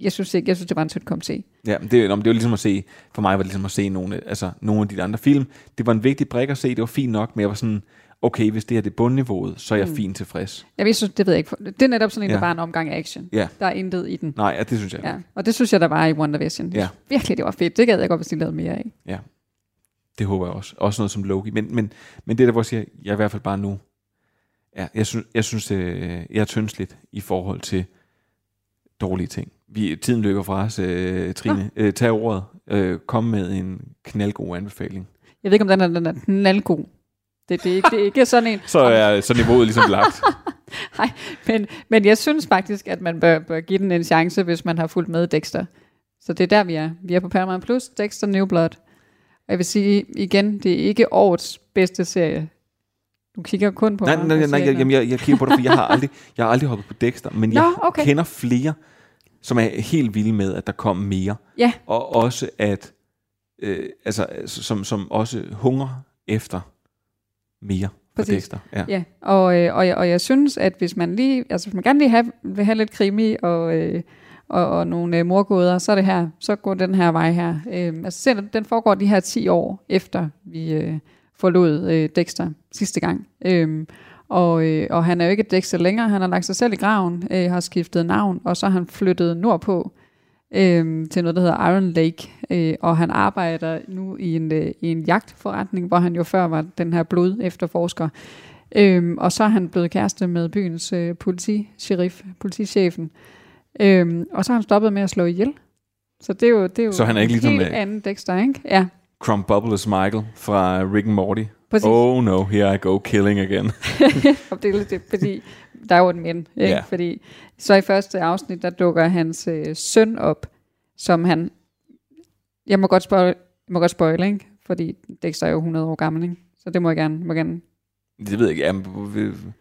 Speaker 6: jeg synes ikke, jeg synes, det var en tynd kom te.
Speaker 1: Ja, det, det var ligesom at se, for mig var det ligesom at se nogle, altså, nogle af de andre film. Det var en vigtig brik at se, det var fint nok, men jeg var sådan, okay, hvis det her det er bundniveauet, så er jeg
Speaker 6: Mm.
Speaker 1: fint tilfreds.
Speaker 6: Jeg ved, synes, det ved jeg ikke. Det er netop sådan en, der
Speaker 1: Ja.
Speaker 6: bare er en omgang action.
Speaker 1: Ja.
Speaker 6: Der er intet i den.
Speaker 1: Nej, ja, det synes jeg
Speaker 6: Ja. Og det synes jeg, der var i WandaVision.
Speaker 1: Ja.
Speaker 6: Virkelig, det var fedt. Det gad jeg godt, hvis de lavede mere af.
Speaker 1: Ja, det håber jeg også. Også noget som Loki. Men, men, men det er der, hvor jeg siger, jeg er i hvert fald bare nu, ja, jeg synes, jeg, synes øh, jeg er tyndsligt i forhold til dårlige ting. Vi, tiden løber fra os, øh, Trine. Øh, tag ordet. Øh, kom med en knaldgod anbefaling.
Speaker 6: Jeg ved ikke, om den er, den er knaldgod. Det, det, er ikke, det er ikke sådan en...
Speaker 1: Så er så niveauet ligesom lagt.
Speaker 6: Nej, men, men jeg synes faktisk, at man bør, bør give den en chance, hvis man har fulgt med Dexter. Så det er der, vi er. Vi er på Paramount Plus, Dexter New Blood. Og jeg vil sige igen, det er ikke årets bedste serie. Du kigger kun på
Speaker 1: Nej,
Speaker 6: mig
Speaker 1: nej, nej, jeg, jamen, jeg, jeg kigger på det, for jeg har aldrig, jeg har aldrig hoppet på Dexter, men
Speaker 6: Nå,
Speaker 1: jeg
Speaker 6: okay.
Speaker 1: kender flere, som er helt vilde med, at der kom mere.
Speaker 6: Ja.
Speaker 1: Og også at, øh, altså, som, som også hunger efter mere for
Speaker 6: Præcis.
Speaker 1: Dexter. Ja.
Speaker 6: ja. Og, øh, og, jeg, og jeg synes, at hvis man lige, altså hvis man gerne lige have, vil have lidt krimi og, øh, og, og nogle øh, morgåder, så er det her, så går den her vej her. Øh, altså se, den foregår de her 10 år efter vi øh, forlod øh, Dexter sidste gang. Øh, og, øh, og han er jo ikke Dexter længere, han har lagt sig selv i graven, øh, har skiftet navn, og så har han flyttet nordpå øh, til noget, der hedder Iron Lake, øh, og han arbejder nu i en, øh, i en jagtforretning, hvor han jo før var den her blod efterforsker. Øhm, og så er han blevet kæreste med byens øh, politi-sheriff, politichefen. Øhm, og så har han stoppet med at slå ihjel. Så det er jo, det er jo
Speaker 1: Så han er ikke
Speaker 6: en
Speaker 1: ligesom,
Speaker 6: helt
Speaker 1: øh,
Speaker 6: anden Dexter, ikke? Ja,
Speaker 1: Crumbubbles Michael fra Rick and Morty.
Speaker 6: Præcis.
Speaker 1: Oh no, here I go killing again.
Speaker 6: og det er lidt fordi der er jo en men, ikke?
Speaker 1: Ja.
Speaker 6: Fordi så i første afsnit, der dukker hans øh, søn op, som han, jeg må godt spoil, jeg må godt spoil, ikke? Fordi Dexter er jo 100 år gammel, ikke? Så det må jeg gerne, må gerne
Speaker 1: det ved jeg ikke. Jamen,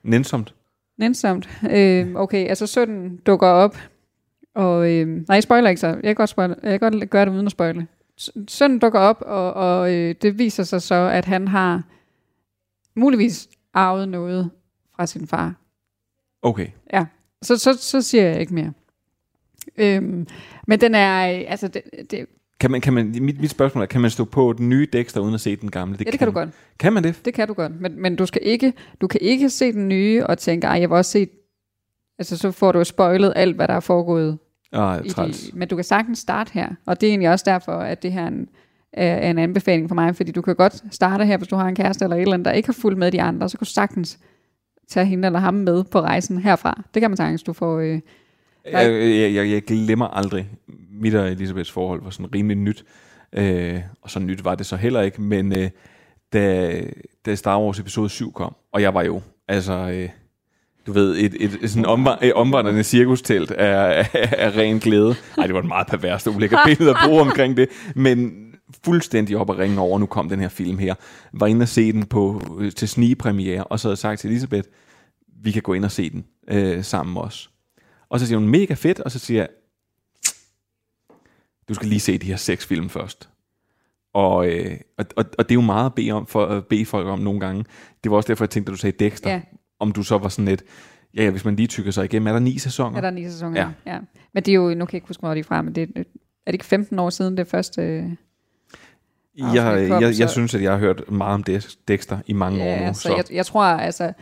Speaker 1: nænsomt.
Speaker 6: Nænsomt. Øh, okay, altså sønnen dukker op, og øh, nej, jeg spoiler ikke så. Jeg kan godt, spoil, jeg kan godt gøre det uden at spoile. S- Sønnen dukker op, og, og øh, det viser sig så, at han har muligvis arvet noget fra sin far.
Speaker 1: Okay.
Speaker 6: Ja, så, så, så siger jeg ikke mere. Øhm, men den er, øh, altså, det, det,
Speaker 1: Kan man, kan man, mit, mit spørgsmål er, kan man stå på den nye Dexter uden at se den gamle?
Speaker 6: ja, det kan du godt.
Speaker 1: Kan man det?
Speaker 6: Det kan du godt, men, men du skal ikke, du kan ikke se den nye og tænke, ej, jeg vil også se, altså så får du spoilet alt, hvad der er foregået.
Speaker 1: Ah,
Speaker 6: i de, men du kan sagtens starte her, og det er egentlig også derfor, at det her er en, er, er en anbefaling for mig, fordi du kan godt starte her, hvis du har en kæreste eller et eller andet, der ikke har fulgt med de andre, så kan du sagtens tage hende eller ham med på rejsen herfra. Det kan man sagtens, du får... Øh,
Speaker 1: Jeg, jeg, jeg, jeg glemmer aldrig, mit og Elisabeths forhold var sådan rimelig nyt. Øh, og så nyt var det så heller ikke, men øh, da, da Star Wars episode 7 kom, og jeg var jo, altså, øh, du ved, et, et, et sådan omva- et omvandrende cirkustelt af, af, af ren glæde. Ej, det var et meget perverst ulækkert billede at bruge omkring det, men fuldstændig op at ringe over, nu kom den her film her. Var inde og se den på, øh, til snigpremiere, og så havde sagt til Elisabeth, vi kan gå ind og se den øh, sammen også. Og så siger hun, mega fedt, og så siger jeg, du skal lige se de her seks film først. Og, øh, og, og, og det er jo meget at bede, om, for, at bede folk om nogle gange. Det var også derfor, jeg tænkte, at du sagde Dexter.
Speaker 6: Ja.
Speaker 1: Om du så var sådan lidt, ja, ja, hvis man lige tykker sig igennem, er der ni sæsoner?
Speaker 6: er der ni sæsoner?
Speaker 1: Ja.
Speaker 6: ja. Men det er jo, nu kan jeg ikke huske, hvor de er fra, men det er, er det ikke 15 år siden det første... øh,
Speaker 1: Jeg,
Speaker 6: kom,
Speaker 1: jeg, jeg
Speaker 6: så-
Speaker 1: synes, at jeg har hørt meget om Dex- Dexter i mange år
Speaker 6: Ja,
Speaker 1: nu.
Speaker 6: så jeg, jeg tror altså,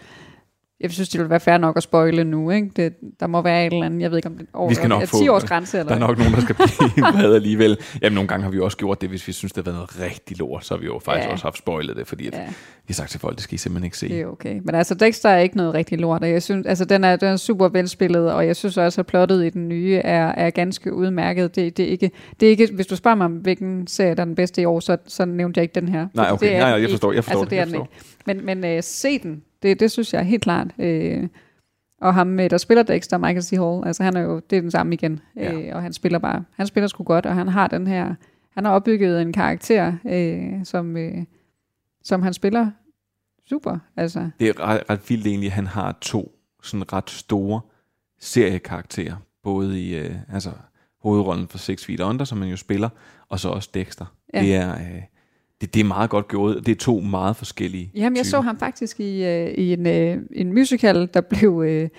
Speaker 6: jeg synes, det ville være fair nok at spoile nu, ikke? Det, der må være et eller andet, jeg ved ikke om det er over,
Speaker 1: vi skal nok
Speaker 6: er
Speaker 1: få,
Speaker 6: 10 års grænse, eller
Speaker 1: Der er nok nogen, der skal blive vrede alligevel. Jamen, nogle gange har vi også gjort det, hvis vi synes, det har været noget rigtig lort, så har vi jo faktisk
Speaker 6: Ja.
Speaker 1: også haft spoilet det, fordi at
Speaker 6: Ja.
Speaker 1: vi har sagt til folk, det skal I simpelthen ikke se.
Speaker 6: Det er okay. Men altså, Dexter er ikke noget rigtig lort, og jeg synes, altså, den er, den er super velspillet, og jeg synes også, at plottet i den nye er, er ganske udmærket. Det, det, er ikke, det er ikke, hvis du spørger mig, om hvilken serie der er den bedste i år, så, så nævnte jeg ikke den her.
Speaker 1: Nej, okay.
Speaker 6: det er
Speaker 1: Nej, jeg forstår, jeg forstår
Speaker 6: altså,
Speaker 1: det, jeg
Speaker 6: den ikke. Men, men uh, se den, det, det synes jeg helt klart. Uh, og ham, øh, der spiller Dexter, Michael C. Hall, altså han er jo, det er den samme igen.
Speaker 1: Ja.
Speaker 6: Øh, og han spiller bare, han spiller sgu godt, og han har den her, han har opbygget en karakter, øh, som, øh, som han spiller super. Altså,
Speaker 1: Det er ret, ret vildt egentlig, at han har to sådan ret store seriekarakterer, både i øh, altså, hovedrollen for Six Feet Under, som man jo spiller, og så også Dexter.
Speaker 6: Ja.
Speaker 1: Det, er, øh, det, det er meget godt gjort. Det er to meget forskellige
Speaker 6: Jamen, jeg
Speaker 1: typer.
Speaker 6: så ham faktisk i, øh, i en, øh, en musical, der blev, øh,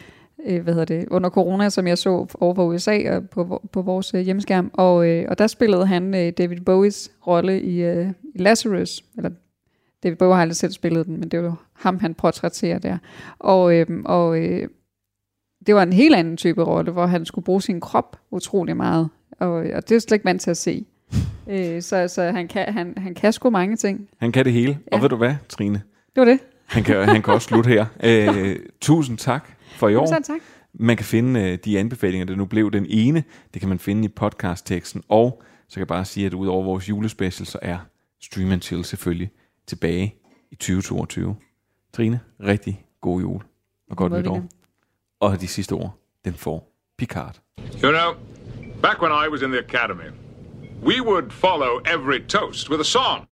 Speaker 6: øh, hvad hedder det, under corona, som jeg så over på USA og på, på vores øh, hjemmeskærm. Og, øh, og der spillede han øh, David Bowies rolle i, øh, i Lazarus, eller David Bowie har aldrig selv spillet den, men det var jo ham, han portrætterer der. Og, øh, og øh, det var en helt anden type rolle, hvor han skulle bruge sin krop utrolig meget. Og, og det er jeg slet ikke vant til at se. Øh, så så han, kan, han, han kan sgu mange ting.
Speaker 1: Han kan det hele. Ja. Og ved du hvad, Trine?
Speaker 6: Det var det.
Speaker 1: Han kan, han kan også slutte her. Øh, tusind tak for i år.
Speaker 6: Tusind tak.
Speaker 1: Man kan finde øh, de anbefalinger, der nu blev den ene. Det kan man finde i podcastteksten. Og så kan jeg bare sige, at udover vores julespecial, så er Stream Chill selvfølgelig tilbage i 2022. Trine, rigtig god jul og godt nytår. Og de sidste ord, den får Picard.
Speaker 14: You know, back when I was in the academy, we would follow every toast with a song.